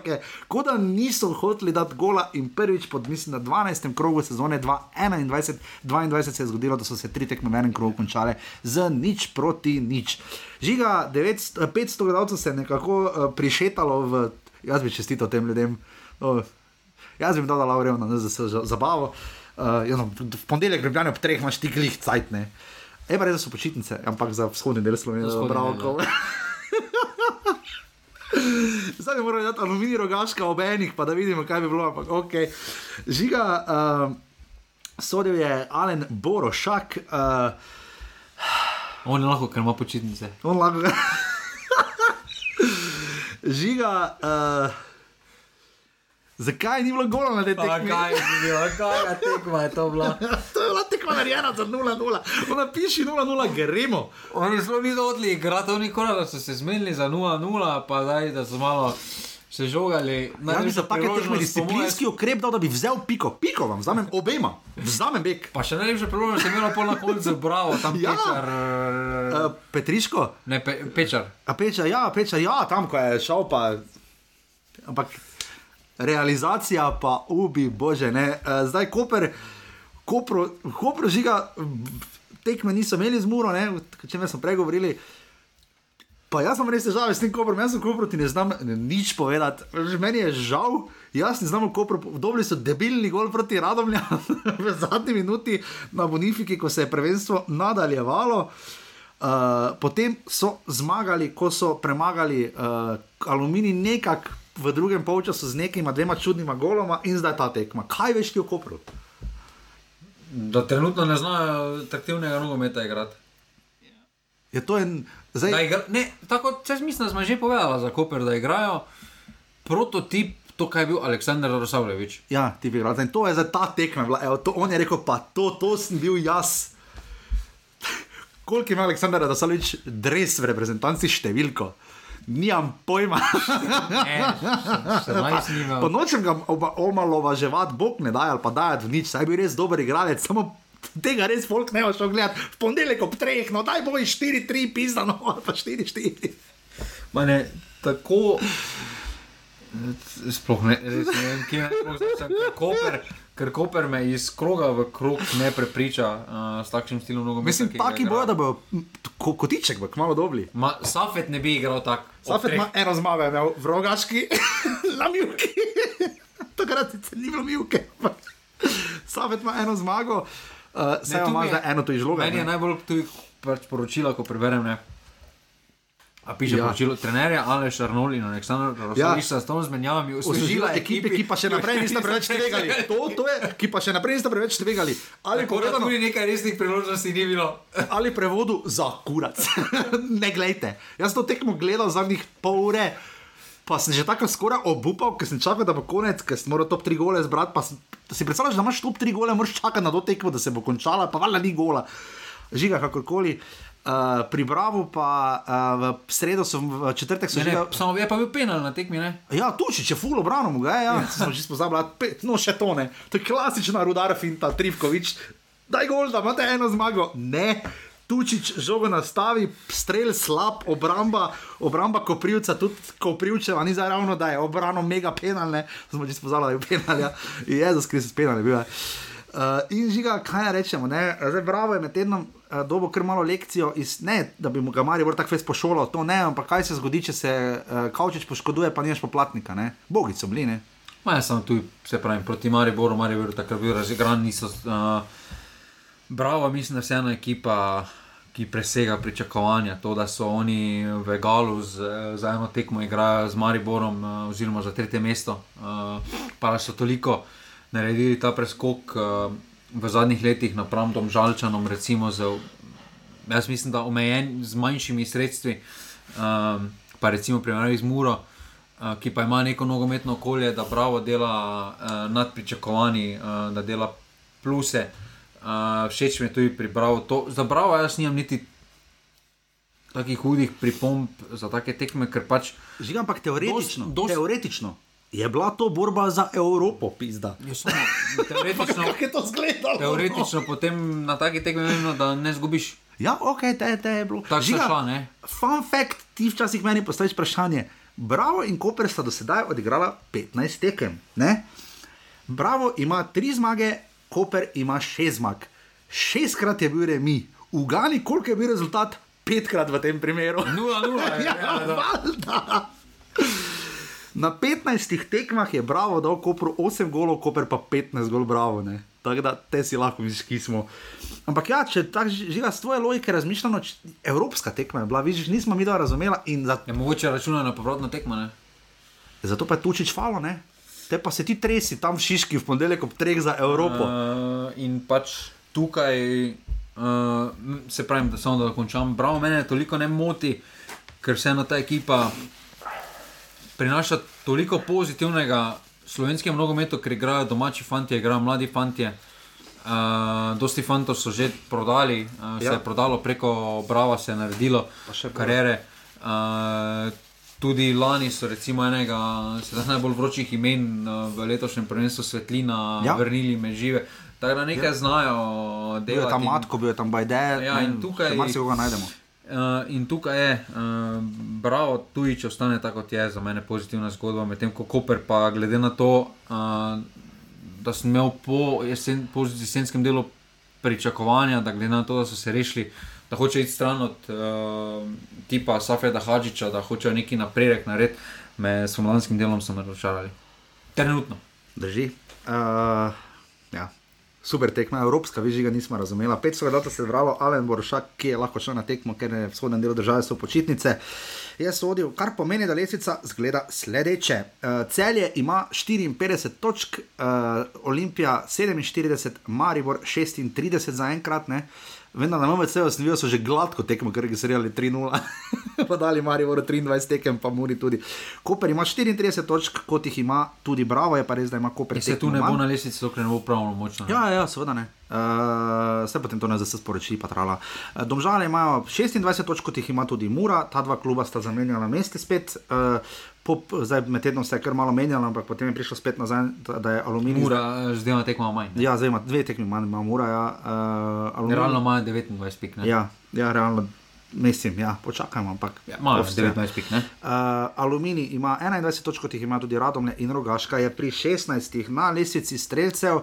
kot da niso hoteli dati gola. In prvič, pod, mislim, na 12. krogu sezone 2021-2022 se je zgodilo, da so se tri tekme v enem krogu končale z nič proti nič. Žiga, 900, 500 gledalcev se je nekako uh, prišetalo v jaz bi čestital tem ljudem. No, jaz bi jim dal Laurijo na NZS za zabavo. Uh, no, v ponedeljek, Ljubljana, ob treh imaš ti glih cajt, ne. Eba res so počitnice, ampak za vzhodni del Slovenije, Za bravo. ko- Zdaj bi morali dati aluminij rogaška ob enih, pa da vidimo, kaj bi bilo. Ampak, okay. Žiga, uh, sodel je Alen Borošak, uh, On je lahko, ker ima počitnice. on lahko. Žiga, uh, zakaj ni bilo gola na tej tekmi? je bilo, kaj je tekma, je to bila. to je bila tekma narejena za 0-0. Ona piše 0-0, gremo. Oni so bili odli igrati, oni koraj da so se zmenili za 0-0, pa daj, da so malo se žogali. Ja, bi za take tekme priložnost, po moje, disciplinski ukrep dal, da bi vzel piko. Piko vam vzamem obema, vzamem bek. Pa še najlepša priložnost je imela pol na koncu, bravo, tam Ja. pečar. Uh, Petriško, Ne, pe, pečar. a peča, ja, peča, ja, tam ko je šel pa. Ampak realizacija pa ubi, bože, ne. Uh, zdaj Koper, Kopro, Kopro žiga, tekme niso imeli z muro, ne, o čemer smo pregovorili. Pa jaz sem res težave s tem koprom, jaz sem kopro ti ne znam nič povedati. Meni je žal, jaz ne znam kopro, dobili so debilni gol proti Radomlja v zadnji minuti na Bonifiki, ko se je prvenstvo nadaljevalo. Uh, potem so zmagali, ko so premagali uh, aluminij nekako v drugem polčasu z nekima dvema čudnima goloma in zdaj ta tekma. Kaj veš ti o kopru? Da trenutno ne znajo atraktivnega nogometa igrati. Je to en, zdaj, Da Igra, ne, tako, če mislim, da smo že povedali za Koper, da igrajo prototip, to, kaj je bil Aleksandr Rosavljevič. Ja, ti bi rekel, in to je za ta tekma. Bila, evo, to, on je rekel, pa to, to sem bil jaz. Koliko ima Aleksandr Radosalovič dres v reprezentanci številko? Nimam pojma. Ne, še Pa imel. nočem ga omalovaževati, bog ne daje ali pa daje v nič, saj je bil res dober igralec, samo tega res folk ne bo šel gledati. V ponedeljek ob treh, no daj boj 4-3 pisano, ali pa 4-4. Ma ne, tako. Sploh ne, res ne vem, kje naj sploh začnem. Ker Koper, ker Koper me iz kroga v krog ne prepriča uh, s takšnim stilom nogometa. Mislim, taki bojo, da bo ko, kotiček, bo kmalo dobri. Ma, Safet ne bi igral tako. Safet ima eno zmago, je imel v rogaški, na mivki. Takrat sicer ni bilo ampak Safet ima eno zmago, uh, Ne, se ima zdaj eno to izlogo. Meni je najbolj tu pač poročila, ko preberem. Ne. A piše Ja. poročilo trenerja Aleš Arnold in Aleksandr Ja. Rosališ ja. s tom zmenjavami Osvežila ekipe, ki pa še naprej nista preveč tvegali. To, to je, ki pa še naprej nista preveč tvegali. Ali Tako da povedano, tudi nekaj resnih priložnosti ni bilo. ali prevodu za kurac. ne glejte. Jaz to tekmo gledal zadnjih pol ure. Pa sem že tako skoraj obupal, ker sem čakal, da bo konec, ker sem moral top 3 gole zbrati. Pa sem, si predstavljaš, da imaš top 3 gole, moraš čakati na to tekmo, da se bo končala, pa valjda ni gola. Žiga, kakorkoli. Uh, pri Bravo pa uh, v sredo, so, v četrtek Ne, že. ne, samo je pa bil penal na tekmi. Ne? Ja, tuči, če fulo brano mu ga je, ja, smo že pozabili, pet, no še to ne. To je klasična rudar finta, Trivkovič. Daj gol, da imate eno zmago. Ne. Tučič žogo nastavi, strel slab, obramba, obramba Koprivca, tudi Koprivčeva, ni zdaj ravno, da je obrano mega penalne, smo že spozorili, da je penal, ja. Jezus Kristus penal je bil. ja. Uh, in žiga, kaj rečemo, ne? zdaj bravo je med tednom uh, dobo kar malo lekcijo, iz, ne da bi mu ga Marijo tako fez pošolal, to ne, ampak kaj se zgodi, če se uh, Kavčič poškoduje, pa nimaš poplatnika, ne? Bogi so bili, ne? Ma jaz sem tu, se pravi, proti Mariboru, Maribor takrat bil razigran, niso. Uh, bravo, mislim, da je vseeno ekipa, ki presega pričakovanja. To, da so oni v Galu z, za eno tekmo igrajo z Mariborom, uh, oziroma za tretje mesto, uh, pa so toliko naredili ta preskok uh, v zadnjih letih napram tom žalčanom, recimo z, jaz mislim, da omejen z manjšimi sredstvi, um, pa recimo primerjavi z Muro. Uh, ki pa ima neko nogometno okolje, da pravo dela uh, nad pričakovanji, uh, da dela pluse. Uh, všeč mi je tudi pri Bravo. To, za Bravo jaz nimam niti takih hudih pripomb za take tekme, ker pač Žiga, ampak teoretično, Dost- dost- teoretično je bila to borba za Evropo, pizda. samo teoretično, Kako je to izgledalo? teoretično potem na taki tekmi vemo, da ne zgubiš. Ja, ok, te, te je bilo. Tako se šla, ne? Fun fact, ti včasih meni postaviš vprašanje. Bravo in Koper sta do sedaj odigrala 15 tekem. Ne? Bravo ima 3 zmage, Koper ima 6 zmag. Šestkrat je bil remi. Ugani, koliko je bil rezultat? Petkrat v tem primeru. 0-0, ja, valjda. Na 15 tekmah je Bravo dal Koper 8 golov, Koper pa 15 golov, Bravo. Ne? Tako da te si lahko misliš, ki smo. Ampak ja, če tako živa s tvoje logike razmišljamo, evropska tekma je bila, vidiš, nismo mi da razumela in za, Je mogoče računati na povratno tekmo, ne? zato pa je tučič falo, ne? Te pa se ti tresi tam v Šiški v ponedeljek ob treh za Evropo. Uh, in pač tukaj, uh, se pravim, da samo da končam. Bravo, mene toliko ne moti, ker vseeno ta ekipa prinaša toliko pozitivnega slovenskemu nogometu, ker igrajo domači fanti, igrajo mladi fanti. Uh, dosti fantov so že prodali, uh, ja. Ja. se je prodalo preko Brava, se je naredilo kariere. Uh, tudi lani so recimo enega najbolj vročih imen uh, v letošnjem prvenstvu Svetlina ja. Ja. vrnili med žive. Tako da nekaj ja. znajo bil je tam Matko, bil je tam Bajde, Ja, in tukaj- se koga najdemo. Uh, in tukaj je, uh, bravo, tudi če ostane tako, kot je, za mene pozitivna zgodba, medtem ko Koper pa glede na to, uh, da sem imel po, jesen, po jesenskem delu pričakovanja, da glede na to, da so se rešili, da hoče iti stran od uh, tipa Safeda Hadžiča, da hočejo neki napredek narediti, me s pomladanskim delom so me razočarali. Trenutno. Drži. Uh, ja. Super tekma, evropska, že ga nismo razumeli. 500 let se je vralo, Alen Borošak, ki je lahko šel na tekmo, ker je v vzhodnem delu države so počitnice. Je sodil, kar pomeni, da lesica zgleda sledeče. Uh, Celje ima 54 točk, uh, Olimpija 47, Maribor 36 zaenkrat. ne. Vendar na MVC-u sem videl, so že gladko tekmo, ker so registrirali 3-0, pa dali Maribor 23 tekem, pa Muri tudi. Koper ima 34 točk, kot jih ima tudi Bravo, je pa res, da ima Koper In se tu ne bo manj. na lesici, dokler ne bo pravno močno. Ja, ja, seveda ne. Uh, se potem to ne zase sporoči, pa trala. Uh, Domžale imajo 26 točk, kot jih ima tudi Mura, ta dva kluba sta zamenjala mesti spet. Uh, po, zdaj med tednom se je kar malo menjalo, ampak potem je prišlo spet nazaj, da- je aluminij. Mura, eh, z dvema tekmama manj. ne. Ja, zdaj ima dve tekmi manj, ima Mura. Ja, uh, aluminij. Realno ima 29 pik. ne? Ja, ja, realno. Mislim, ja, počakajmo, ampak. Ja, Imajo Vse. 19 pik, ne? Uh, Aluminij ima 21 točk, kot jih ima tudi Radomlje in Rogaška, je pri 16 na lesici streljcev. Uh,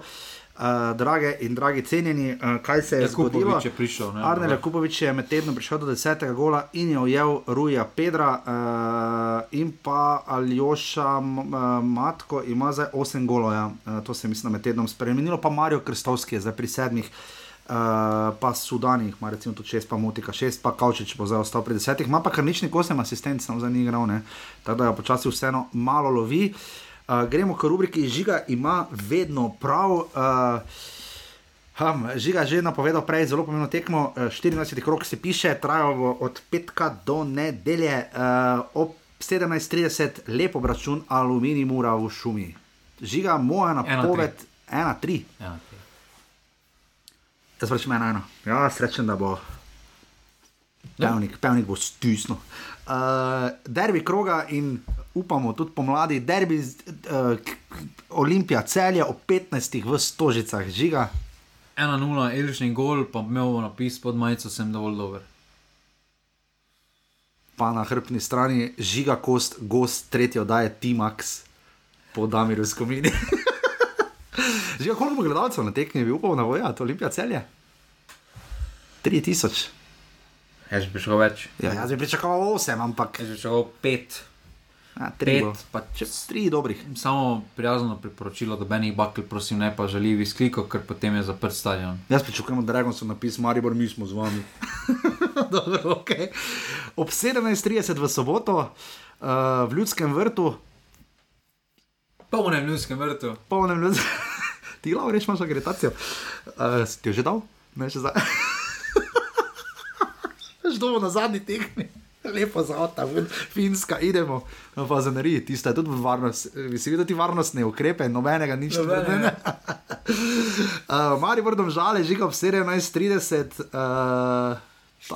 drage in dragi cenjeni, uh, kaj se je zgodilo? Jakubovič je prišel. Ne, Arne Jakubovič je med tednom prišel do 10. gola in je ujel Ruja Pedra, uh, in pa Aljoša Matko ima zdaj 8 golov, ja. uh, to se je mislim med tednom spremenilo, pa Marijo Kristovski je zdaj pri sedmih. Uh, pa Sudani, ima recimo tudi šest, pa Motika šest, pa Kavčič bo zdaj ostal pri desetih, ima pa kar nič nikosem asistent, samo za njih igral, ne. tako da ga počasi vseeno malo lovi. Uh, gremo k rubriki Žiga ima vedno prav. Uh, Um, Žiga je že napovedal prej zelo pomembno tekmo. eh, 24. krok se piše, trajalo bo od petka do nedelje uh, ob 17:30, lep obračun aluminij mura v šumi. Žiga, moja napoved 1-3. Ja, Jaz rečem 1-1. Ja, srečen, da bo. Pevnik, pevnik bo stisnil. Uh, derbi kroga in upamo tudi pomladi, derbi uh, Olimpija celja ob 15. v Stožicah, žiga. 1-0, Elišni gol, pa imel napis pod majico, sem dovolj dober. pa na hrbtni strani žiga kost, gost tretje oddaje T-Max po Damirju Skomini. žiga, koliko gledalcev na tekmi, bi upal na voja, to Olimpija celje? 3000. Jaz bi prišel več. Ja, jaz bi pričakoval 8, ampak Jaz bi prišel 5. 3 bo. Pet, pa Če 3 dobrih. Samo prijazno priporočilo, da benih bakl, prosim, ne pa žaljivi skliko, ker potem je zaprt stadion. Jaz pričakujem, da Dragon so napisali, Maribor, mi smo z vami. Dobro, okay. Ob 17:30 v soboto uh, v Ljudskem vrtu, Polnem ljudskem vrtu. polnem ljudi. Ti lahko rečeš, imaš agreditacijo. Uh, si ti jo že dal? Ne, še zdaj. Že dobo na zadnji tekmi. Lepo za avta, finska, idemo na fazaneriji, tista je tudi varnost, si videl ti varnostne ukrepe, nobenega nič ne Nobenega. uh, Mari vrdom žale, žiga ob 17.30, uh,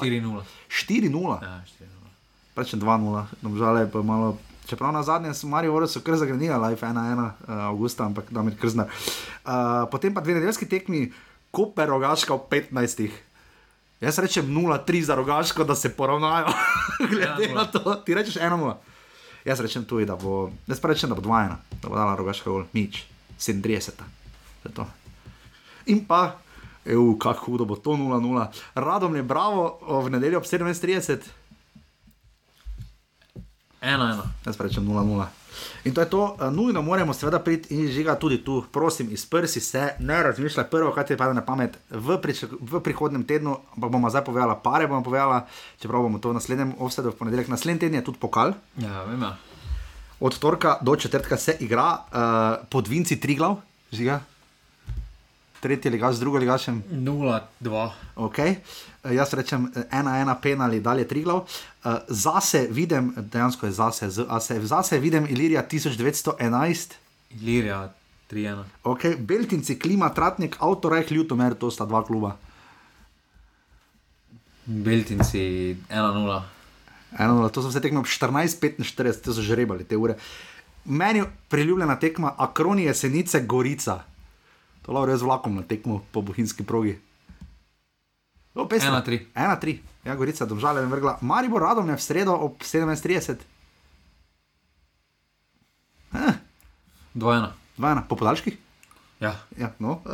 4-0. 4-0, Ja, 4-0. rečem 2-0, domžale pa malo. Čeprav na zadnje so Marijo so kar zagrenili, live 1-1 uh, avgusta, ampak da mi krzna. Uh, potem pa dve nedeljski tekmi, Koper rogaška v 15. Jaz rečem 0-3 za rogaško, da se poravnajo. Glede 1:0. na to, ti rečeš 1-0. Jaz rečem tudi, da bo, jaz pa rečem, da bo 2-1, da bo dala rogaška gol, nič, 37. To je to. In pa, evo, kako hudo bo to 0-0. Radom je bravo, v nedeljo ob 17:30. Ena, ena. Jaz pa rečem 0-0. In to je to, uh, nujno moramo seveda priti in žiga tudi tu, prosim, izprsi se, ne razmišljaj prvo, kaj ti pade na pamet v, v prihodnem tednu, pa bomo zdaj povedala, pare bomo povedala, čeprav bomo to v naslednjem offsetu v ponedeljek. Naslednji teden je tudi pokal. Ja, vem. Ja. Od torka do četrtka se igra uh, pod Vinci Triglav, žiga. Tretji ligaš z drugo ligašem. 0-2. Okay. Uh, jaz rečem ena, ena penali, dalje Triglav. Uh, zase vidim, dejansko je zase, zase, zase vidim Ilirija 1911. Ilirija 3-1. Okay. Beltinci, klima, tratnik, avtorajh, ljutomer, to sta dva kluba. Beltinci 1-0. Eno, to so vse tekme ob 14-45, to so že rebali te ure. Meni je priljubljena tekma Akronije, Senice, Gorica. To lahko res vlakom na tekmo po bohinjski progi. 1-3. 1-3, ja, Gorica, domžale je vrgla. Maribor radom je v sredo ob 17.30. 2-1. 2-1, po podaljških? Ja. ja no.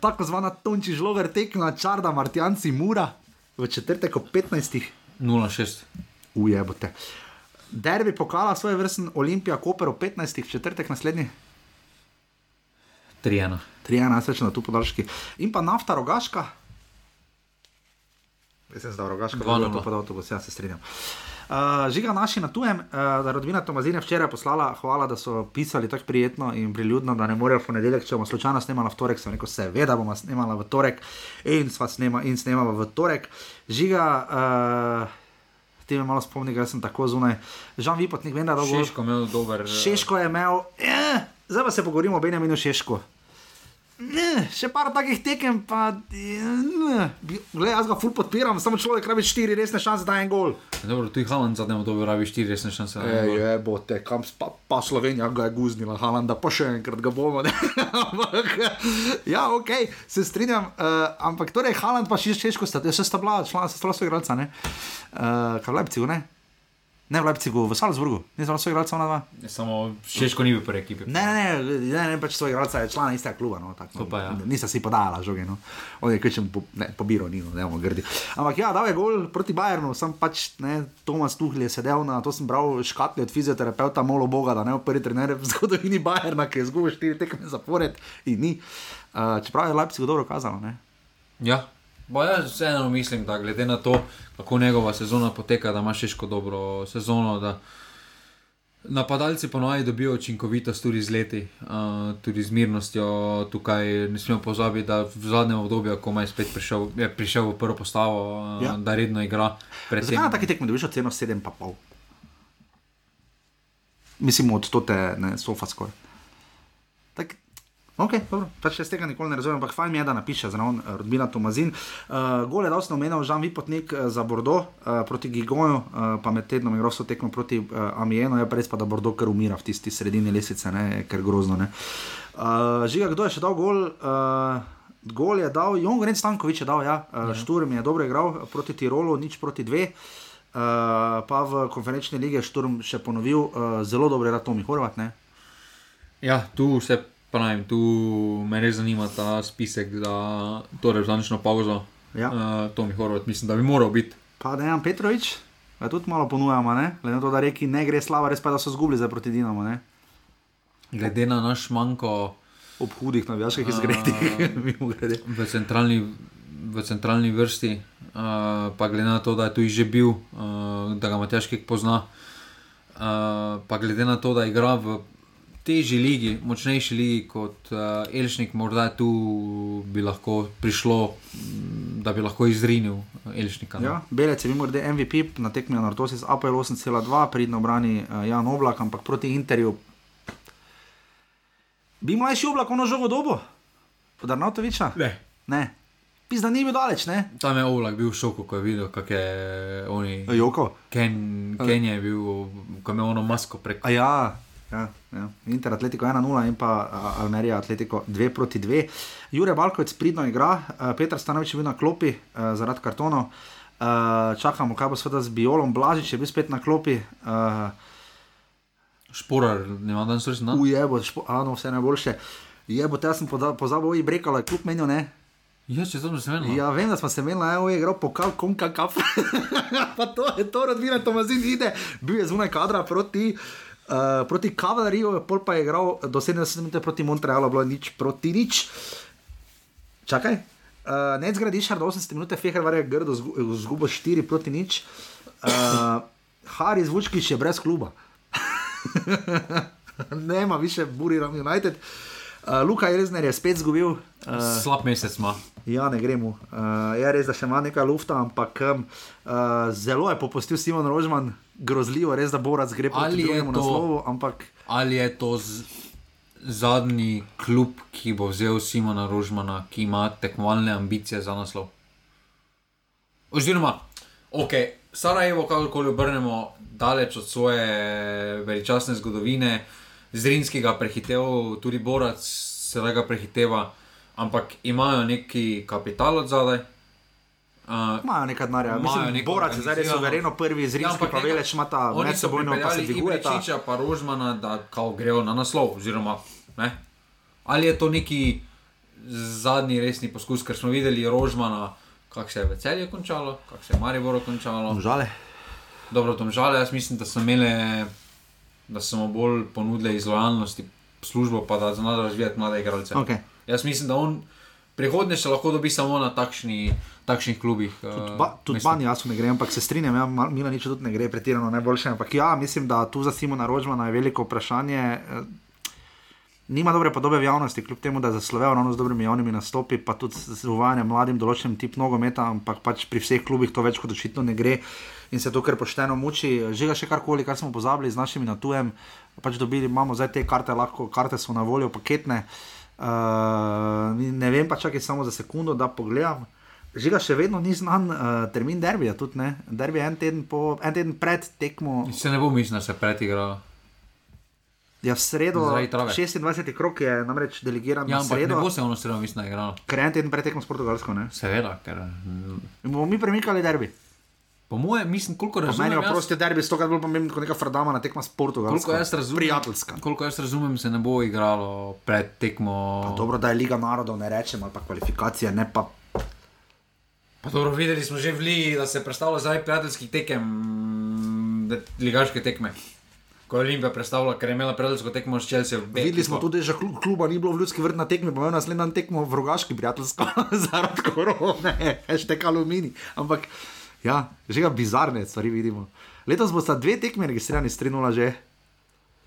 Tako zvana Tonči žlover tekma, čarda Martijanci Mura v četrtek ob 15. 0-6. Ujebote. Derbi pokala svoj vrsten Olimpija, Koper ob 15. četrtek naslednji. 3-1. 3-1, srečno na tu podaljški. In pa nafta rogaška. Mislim, da je rogaška, da je to podal, se jaz se strinjal. Uh, žiga naši na tujem, uh, da rodbina Tomazina včeraj poslala, hvala, da so pisali tako prijetno in priljudno, da ne morejo v ponedeljek, če bomo slučajno snemali v torek, sem rekel, seveda bomo snemali v torek in sva snema in snemala v torek. Žiga, uh, ti me malo spomni, ker sem tako zunaj. Žan Vipotnik, vem, da je dolgo. Šeško dober. Šeško je imel, eh, zdaj pa se pogovorimo o Benjaminu Šeško. Ne, še par takih tekem, pa ne. Glej, jaz ga ful podpiram, samo človek rabi štiri resne šanse, da je en gol. Dobro, tu je Halan zadnjem dobil rabi štiri resne šanse. E, je, bo te, kam pa, pa Slovenija ga je guznila, Halan, da pa še enkrat ga bomo. ja, ok, se strinjam, uh, ampak torej Halan pa še češko sta, še sta bila, člana se stala svoj igralca, ne? Uh, kaj v Leipzigu, ne? Ne v Leipzigu, v Salzburgu, nisem svoj igralec, ona dva. Samo Češko ni bil prvi ekipi. Ne, ne, ne, ne, pač svoj igralec je član istega kluba. No, tak, no. Pa, ja. Nista si podala žoge, no. on je kvečem po, ne, pobiro, ni, no, ne bomo grdi. Ampak ja, dal je gol proti Bajernu, sem pač, ne, Tomas Tuhl je sedel na, to sem bral škatli od fizioterapeuta, molo Boga, da ne bo prvi trener v zgodovini Bajerna, ki je zgubil štiri tekme zapored in ni. Uh, čeprav je Leipzig dobro kazalo, ne. Ja. Bo jaz vseeno mislim, da glede na to, kako njegova sezona poteka, da ima šeško dobro sezono, da napadalci ponovadi dobijo učinkovitost tudi z leti, uh, tudi z mirnostjo. Tukaj ne smemo pozabiti, da v zadnjem obdobju, ko je spet prišel, je prišel v prvo postavo, uh, ja. da redno igra. Zakaj na taki tekmi dobiš ceno 7,5? Mislim, od tote, ne, sofa skoraj. Ok, dobro, pač jaz tega nikoli ne razumem, ampak fajn je, da napiše zraven uh, rodbina Tomazin. Uh, gol je dosti omenil Žan Vipotnik uh, za Bordeaux uh, proti Gigoju, uh, pa med tednom je grosso tekmo proti uh, Amienu, je res pa, da Bordeaux kar umira v tisti sredini lesice, ne, ker grozno. Ne. Uh, žiga, kdo je še dal gol? Uh, gol je dal, Jon Grenc Stankovič je dal, ja, uh, ja. Šturm je dobro igral proti Tirolu, nič proti dve. Uh, pa v konferenčni lige Šturm še ponovil, uh, zelo dobro je da Tomi Horvat. Ne? Ja, tu se Pravim, tu me res zanima ta spisek za torej zadnjo pauzo. Ja. Uh, to mi horvat, mislim, da bi moral biti. Pa da je Jan Petrovič, da tudi malo ponujamo, glede na to, da reki ne gre slava, res pa da so zgubili za proti Dinamo. Ne? Glede na naš manjko. Ob hudih navijaških izgredih, mimo grede. V centralni, v centralni vrsti, uh, pa glede na to, da je tu že bil, uh, da ga Matjaški pozna, uh, pa glede na to, da igra v težji ligi, močnejši ligi kot uh, Elšnik, morda tu bi lahko prišlo, da bi lahko izrinil Elšnika. No? Ja, Belec je bil morda MVP na tekmi na Artosi z APL 8,2, pridno brani uh, Jan Oblak, ampak proti Interju. Bi mlajši oblak ono žogo dobo? Podar Navtoviča? Ne. ne. Pisa, da ni bil daleč, ne? Tam je oblak bil v šoku, ko je videl, kako je oni. Joko? Ken, Ken je bil, ko je imel ono masko prek. A ja. Ja, ja. Inter Atletico 1-0 in pa Almerija Atletico 2-2. Jure Balkovec pridno igra, Petr Stanovič je bil na klopi zaradi kartonov. Čakamo, kaj bo sveda z Biolom, Blažič je bil spet na klopi. Šporar, ne imam danes resno. Ujebo, špo, ano, vse najboljše. Jebo, te sem pozabil, oj, brekalo je kljub menju, ne? Ja, če sem se menil. Ja, vem, da smo se imeli na EO, igral pokal, konka kap. pa to je to, rodvina Tomazin ide, bil je zunaj kadra proti. Uh, proti Kavaleriju, pol pa je igral do 70 minut proti Montrealu, bilo je nič proti nič. Čakaj, uh, ne zgradiš, do 80 minut, Fehrvar je grdo zgubo 4 proti nič. Uh, Haris Vučkič je brez kluba. Nema više Buriram United. Uh, Luka Elzner je spet zgubil. Uh, Slab mesec ima. Ja, ne gremo. Uh, je res, da še ima nekaj lufta, ampak um, uh, zelo je popustil Simon Rožman, grozljivo, res da bo raz gre proti je drugemu to- naslovu. Ampak Ali je to z, zadnji klub, ki bo vzel Simona Rožmana, ki ima tekmovalne ambicije za naslov? Oziroma, ok, Sarajevo, kakorkoli obrnemo, daleč od svoje veličastne zgodovine, Zrinskega prehitev, tudi Borac se ga prehiteva, ampak imajo neki kapital od zadaj. Uh, imajo nekaj denarja. Imajo Mislim, neko Borac je zdaj suvereno prvi, z Rimskim ampak pa nekaj- veleč ima ta Oni so medsebojno pa se dvigujeta. Ibričiča pa Rožmana, da kao grejo na naslov. Oziroma, ne? Ali je to neki zadnji resni poskus, ker smo videli Rožmana, kako se je veselje končalo, kako se je Maribor končalo. Žale. Dobro, tam žal, jaz mislim, da so imeli, da so mu bolj ponudili iz lojalnosti službo, pa da znajo razvijati mlade igralce. Okay. Jaz mislim, da on prihodnje se lahko dobi samo na takšni, takšnih klubih. eh, Ba, tudi mislim. Bani jasno ne gre, ampak se strinjam, ja, Mal- Milanič tudi ne gre pretirano najboljše. Ampak ja, mislim, da tu za Simona Rožmana je veliko vprašanje. Nima dobre podobe v javnosti, kljub temu, da je zaslovel ravno z dobrimi javnimi nastopi, pa tudi z uvajanjem mladim določenim tip nogometa, ampak pač pri vseh klubih to več kot očitno ne gre in se to kar pošteno muči. Že ga še karkoli, kar smo pozabili z našimi natujem, pač dobili, imamo zdaj te karte, lahko karte so na voljo, paketne. Uh, ne vem pa čakaj samo za sekundo, da pogledam. Žiga še vedno ni znan uh, termin derbija, tudi ne. Derbi je en teden, po, en teden pred tekmo, Se ne bo mislil, da se pretigral. Ja, v sredo, Zaradi trave. 26. krok je namreč delegiran Ja, na ampak ne sredo, bo se ono sredo, mislim, da je igral. ker je en teden pred tekmo s Portugalsko. Ne? Seveda, ker In bomo mi premikali derbi. po mojem, mislim, koliko Po meni razumem. je jaz- prosti derbi, stokrat bolj pomemben kot neka frdama na tekma s Portugalsko. Koliko jaz razumem, Prijateljska. koliko jaz razumem, se ne bo igralo pred tekmo. Pa dobro, da je Liga narodov, ne rečem, ali pa kvalifikacije, ne pa. Pa dobro, videli smo že v Ligi, da se predstavlja zdaj prijateljskih tekem, ligaške tekme. Ko je Olimpija predstavila, ker je imela prijateljsko tekmo s Chelsea. Videli smo tudi, da klu- kluba ni bilo v ljudski vrt na tekmi, pa je naslednji dan tekmo v rogaški prijateljsko zaradi korone, hashtag alumini. Ampak ja, že ga bizarne stvari vidimo. Letos bo sta dve tekme registrirani s 3-0 že.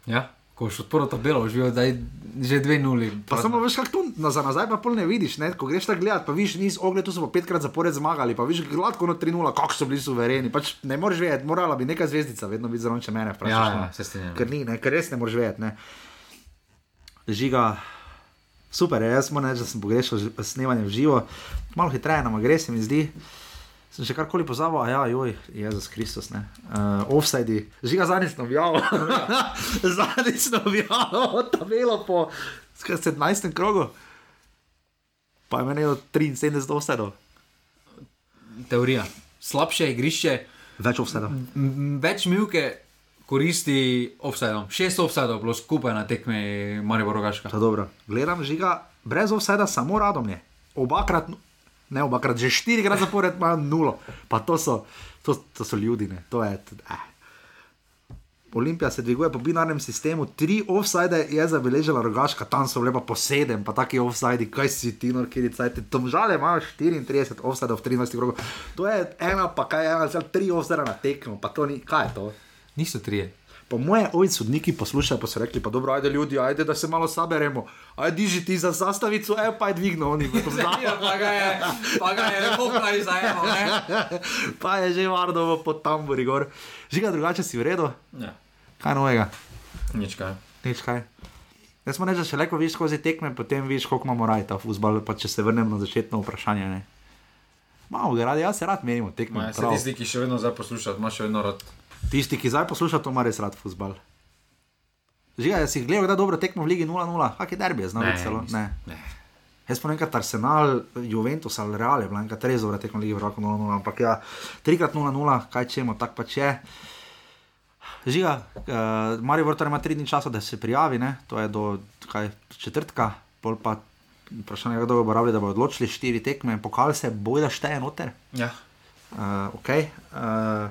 Ja, ko boš odprl tabelo, živijo zdaj že dve nuli. Pa samo veš, kako to za nazaj pa pol ne vidiš, ne? ko greš tako gledat, pa vidiš, niz ogled, tu so pa petkrat zapored zmagali, pa vidiš gladko na 3-0, kako so bili suvereni. Pač ne moreš vedeti, morala bi neka zvezdica vedno biti zraven, če mene vprašaš. Ja, no. ja, se strinjam. Ker ni, ne? ker res ne moreš vedeti. Ne? Žiga, super, jaz moram reči, da sem pogrešal snemanje v živo, malo hitreje nam gre, se mi zdi. Sem še karkoli pozabil, a ja, joj, Jezus Kristus, ne. Uh, offside, žiga zadnjič sem objavil. zadnjič objavil tabelo po skaj 17. krogu. Pa je menilo 73 offside, Teorija. Slabše igrišče, več offside. več milke koristi offsajdom. Šest offsajdov bilo skupaj na tekmi Maribor Rogaška. Je. Gledam žiga, brez offside, samo radomlje. Obakrat, ne obakrat, že štirikrat zapored ima nulo. Pa to so, to, to so ljudi, ne. To je. Eh. Olimpija se dviguje po binarnem sistemu, tri offside je zabeležila rogaška, tam so bile pa po sedem, pa taki offside, kaj si ti, no, kjer cajt. Tam žale imajo 34 offside v 13 krogov. To je ena, pa kaj je ena, tri offside na tekmo, pa to ni, kaj je to? Niso trije. Po moje ovi sodniki poslušajo, pa so rekli, pa dobro, ajde ljudi, ajde, da se malo saberemo. Ajde, diži ti za zastavico, e pa je dvignil, oni pa to znajo. pa ga je, pa ga je pokraj zajemal, ne? Pa je že varno pod tamburi gor. Žiga drugače si v redu, Ja, kaj novega, nič kaj. nič kaj. Jaz smo reči, da še lepo vidiš skozi tekme, potem vidiš, koliko imamo raj ta futbol, pa če se vrnem na začetno vprašanje. Ne. Malo ga radi, jaz se rad menim tekme. Ma, se tisti, ki še vedno zdaj poslušajo, imaš še vedno rad. Tisti, ki zdaj posluša, to ima res rad futbol. Žiga, si gledal, da je dobro tekmo v Ligi 0-0, kak je derbi, znam Ne, celo. Ne. Jaz pa nekaj Arsenal, Juventus ali Real je bila enkrat res dobra tekmo lige v roku 0-0, ampak ja, trikrat 0-0, kaj čemo, tak pač je. Žiga, uh, Marijo Vrtar ima tri dni časa, da se prijavi, ne? to je do kaj, četrtka, pol pa vprašanje, kdo bo rabil, da bo odločili štiri tekme, pokal se boj, da šteje noter. Ja. Uh, okay. uh,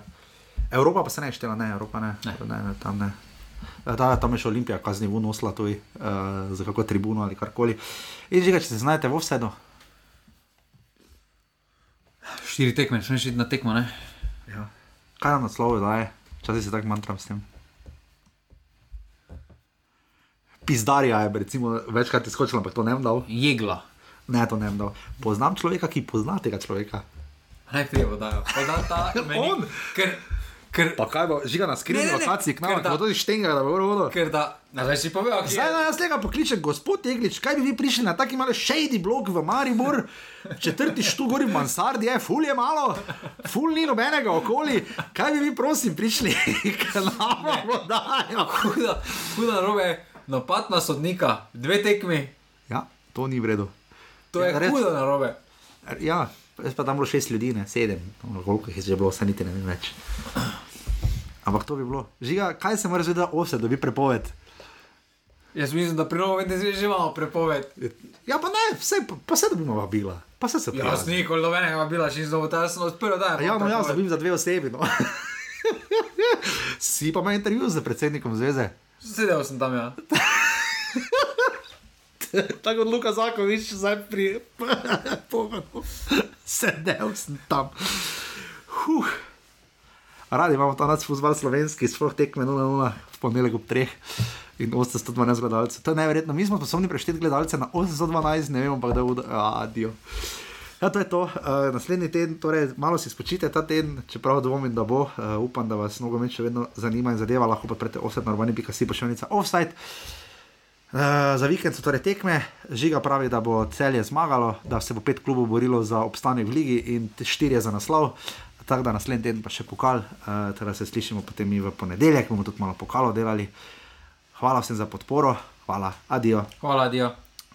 Evropa pa se ne štela, ne, Evropa ne, Ne. ne, ne tam ne. Eh, Da, tam je še Olimpija, kazni v nosla tuj, uh, za kako tribuno ali karkoli. In že, če se znajdete v vsedu, Štiri tekme, smeš iti na tekmo, ne? ja. kaj nam naslovi daje, včasih se tako mantram s tem. Pizdarja je, recimo, večkrat izkočila, ampak to ne vem dal. Jegla. Ne, to ne vem dal. Poznam človeka, ki pozna tega človeka. Najprej bo dajo. Poznam ta meni. On? Ker, ker, Pa kaj bo, žiga na skrivni lokaciji, k ker nam, da- bo tudi štenga, da bo vodo. ker da, zdaj si povedal, Zdaj je. naj jaz tega pokličem, gospod Teglič, kaj bi vi prišli na taki mali shady blok v Maribor, četrti štu gori v Mansardi, je ful je malo, ful ni nobenega okoli, kaj bi vi prosim prišli, k nam vodajo. Huda, huda narobe, napad na sodnika, dve tekmi, Ja, to ni v redu. to je Ja, res. huda narobe. Ja, jaz pa tam bilo šest ljudi, ne sedem, koliko jih je že bilo, vse niti ne vem več. Ampak to bi bilo. Žiga, kaj se mora zvedeti, ose, da bi prepoved? Jaz mislim, da novi vezi že imamo prepoved. Ja, pa ne, vse, pa, se da bi mu vabila. Pa se se Jaz nikoli nobenega bila, še znovu, ta sem odprl, da je. Ja, no, jaz dobim za dve osebi. No. si pa imel intervju z predsednikom zveze. Sedel sem tam, ja. Tako kot Luka Zakovič, zdaj pri pogonu. Sedel sem tam. Huh. Radi imamo ta naš futbol slovenski, sploh tekme 0-0 v ponedeljek ob 3 in 812 gledalcev. To je neverjetno. Mi smo sposobni prešteti gledalce na 812, ne vemo pa, da bodo. Adijo. Ja, to je to. Uh, naslednji teden, torej malo si spočite ta teden, čeprav dvomim, da bo. Uh, upam, da vas nogomet še vedno zanima in zadeva. Lahko podprete 8 normani.si pošiljnica offside. Uh, za vikend so torej tekme, žiga pravi, da bo celje zmagalo, da se bo pet klubov borilo za obstanek v ligi in štirje za naslov. Tako da naslednji teden pa še pokal, uh, teda se slišimo potem mi v ponedeljek, bomo tudi malo pokalo delali. Hvala vsem za podporo, hvala, adijo. Hvala, Dio.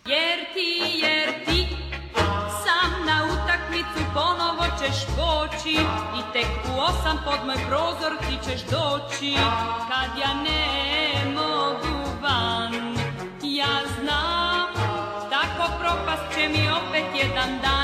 Jer ti, jer ti sam na utakmicu ponovo ćeš poći i tek u osam pod moj prozor ti ćeš doći kad ja ne propast će mi opet jedan dan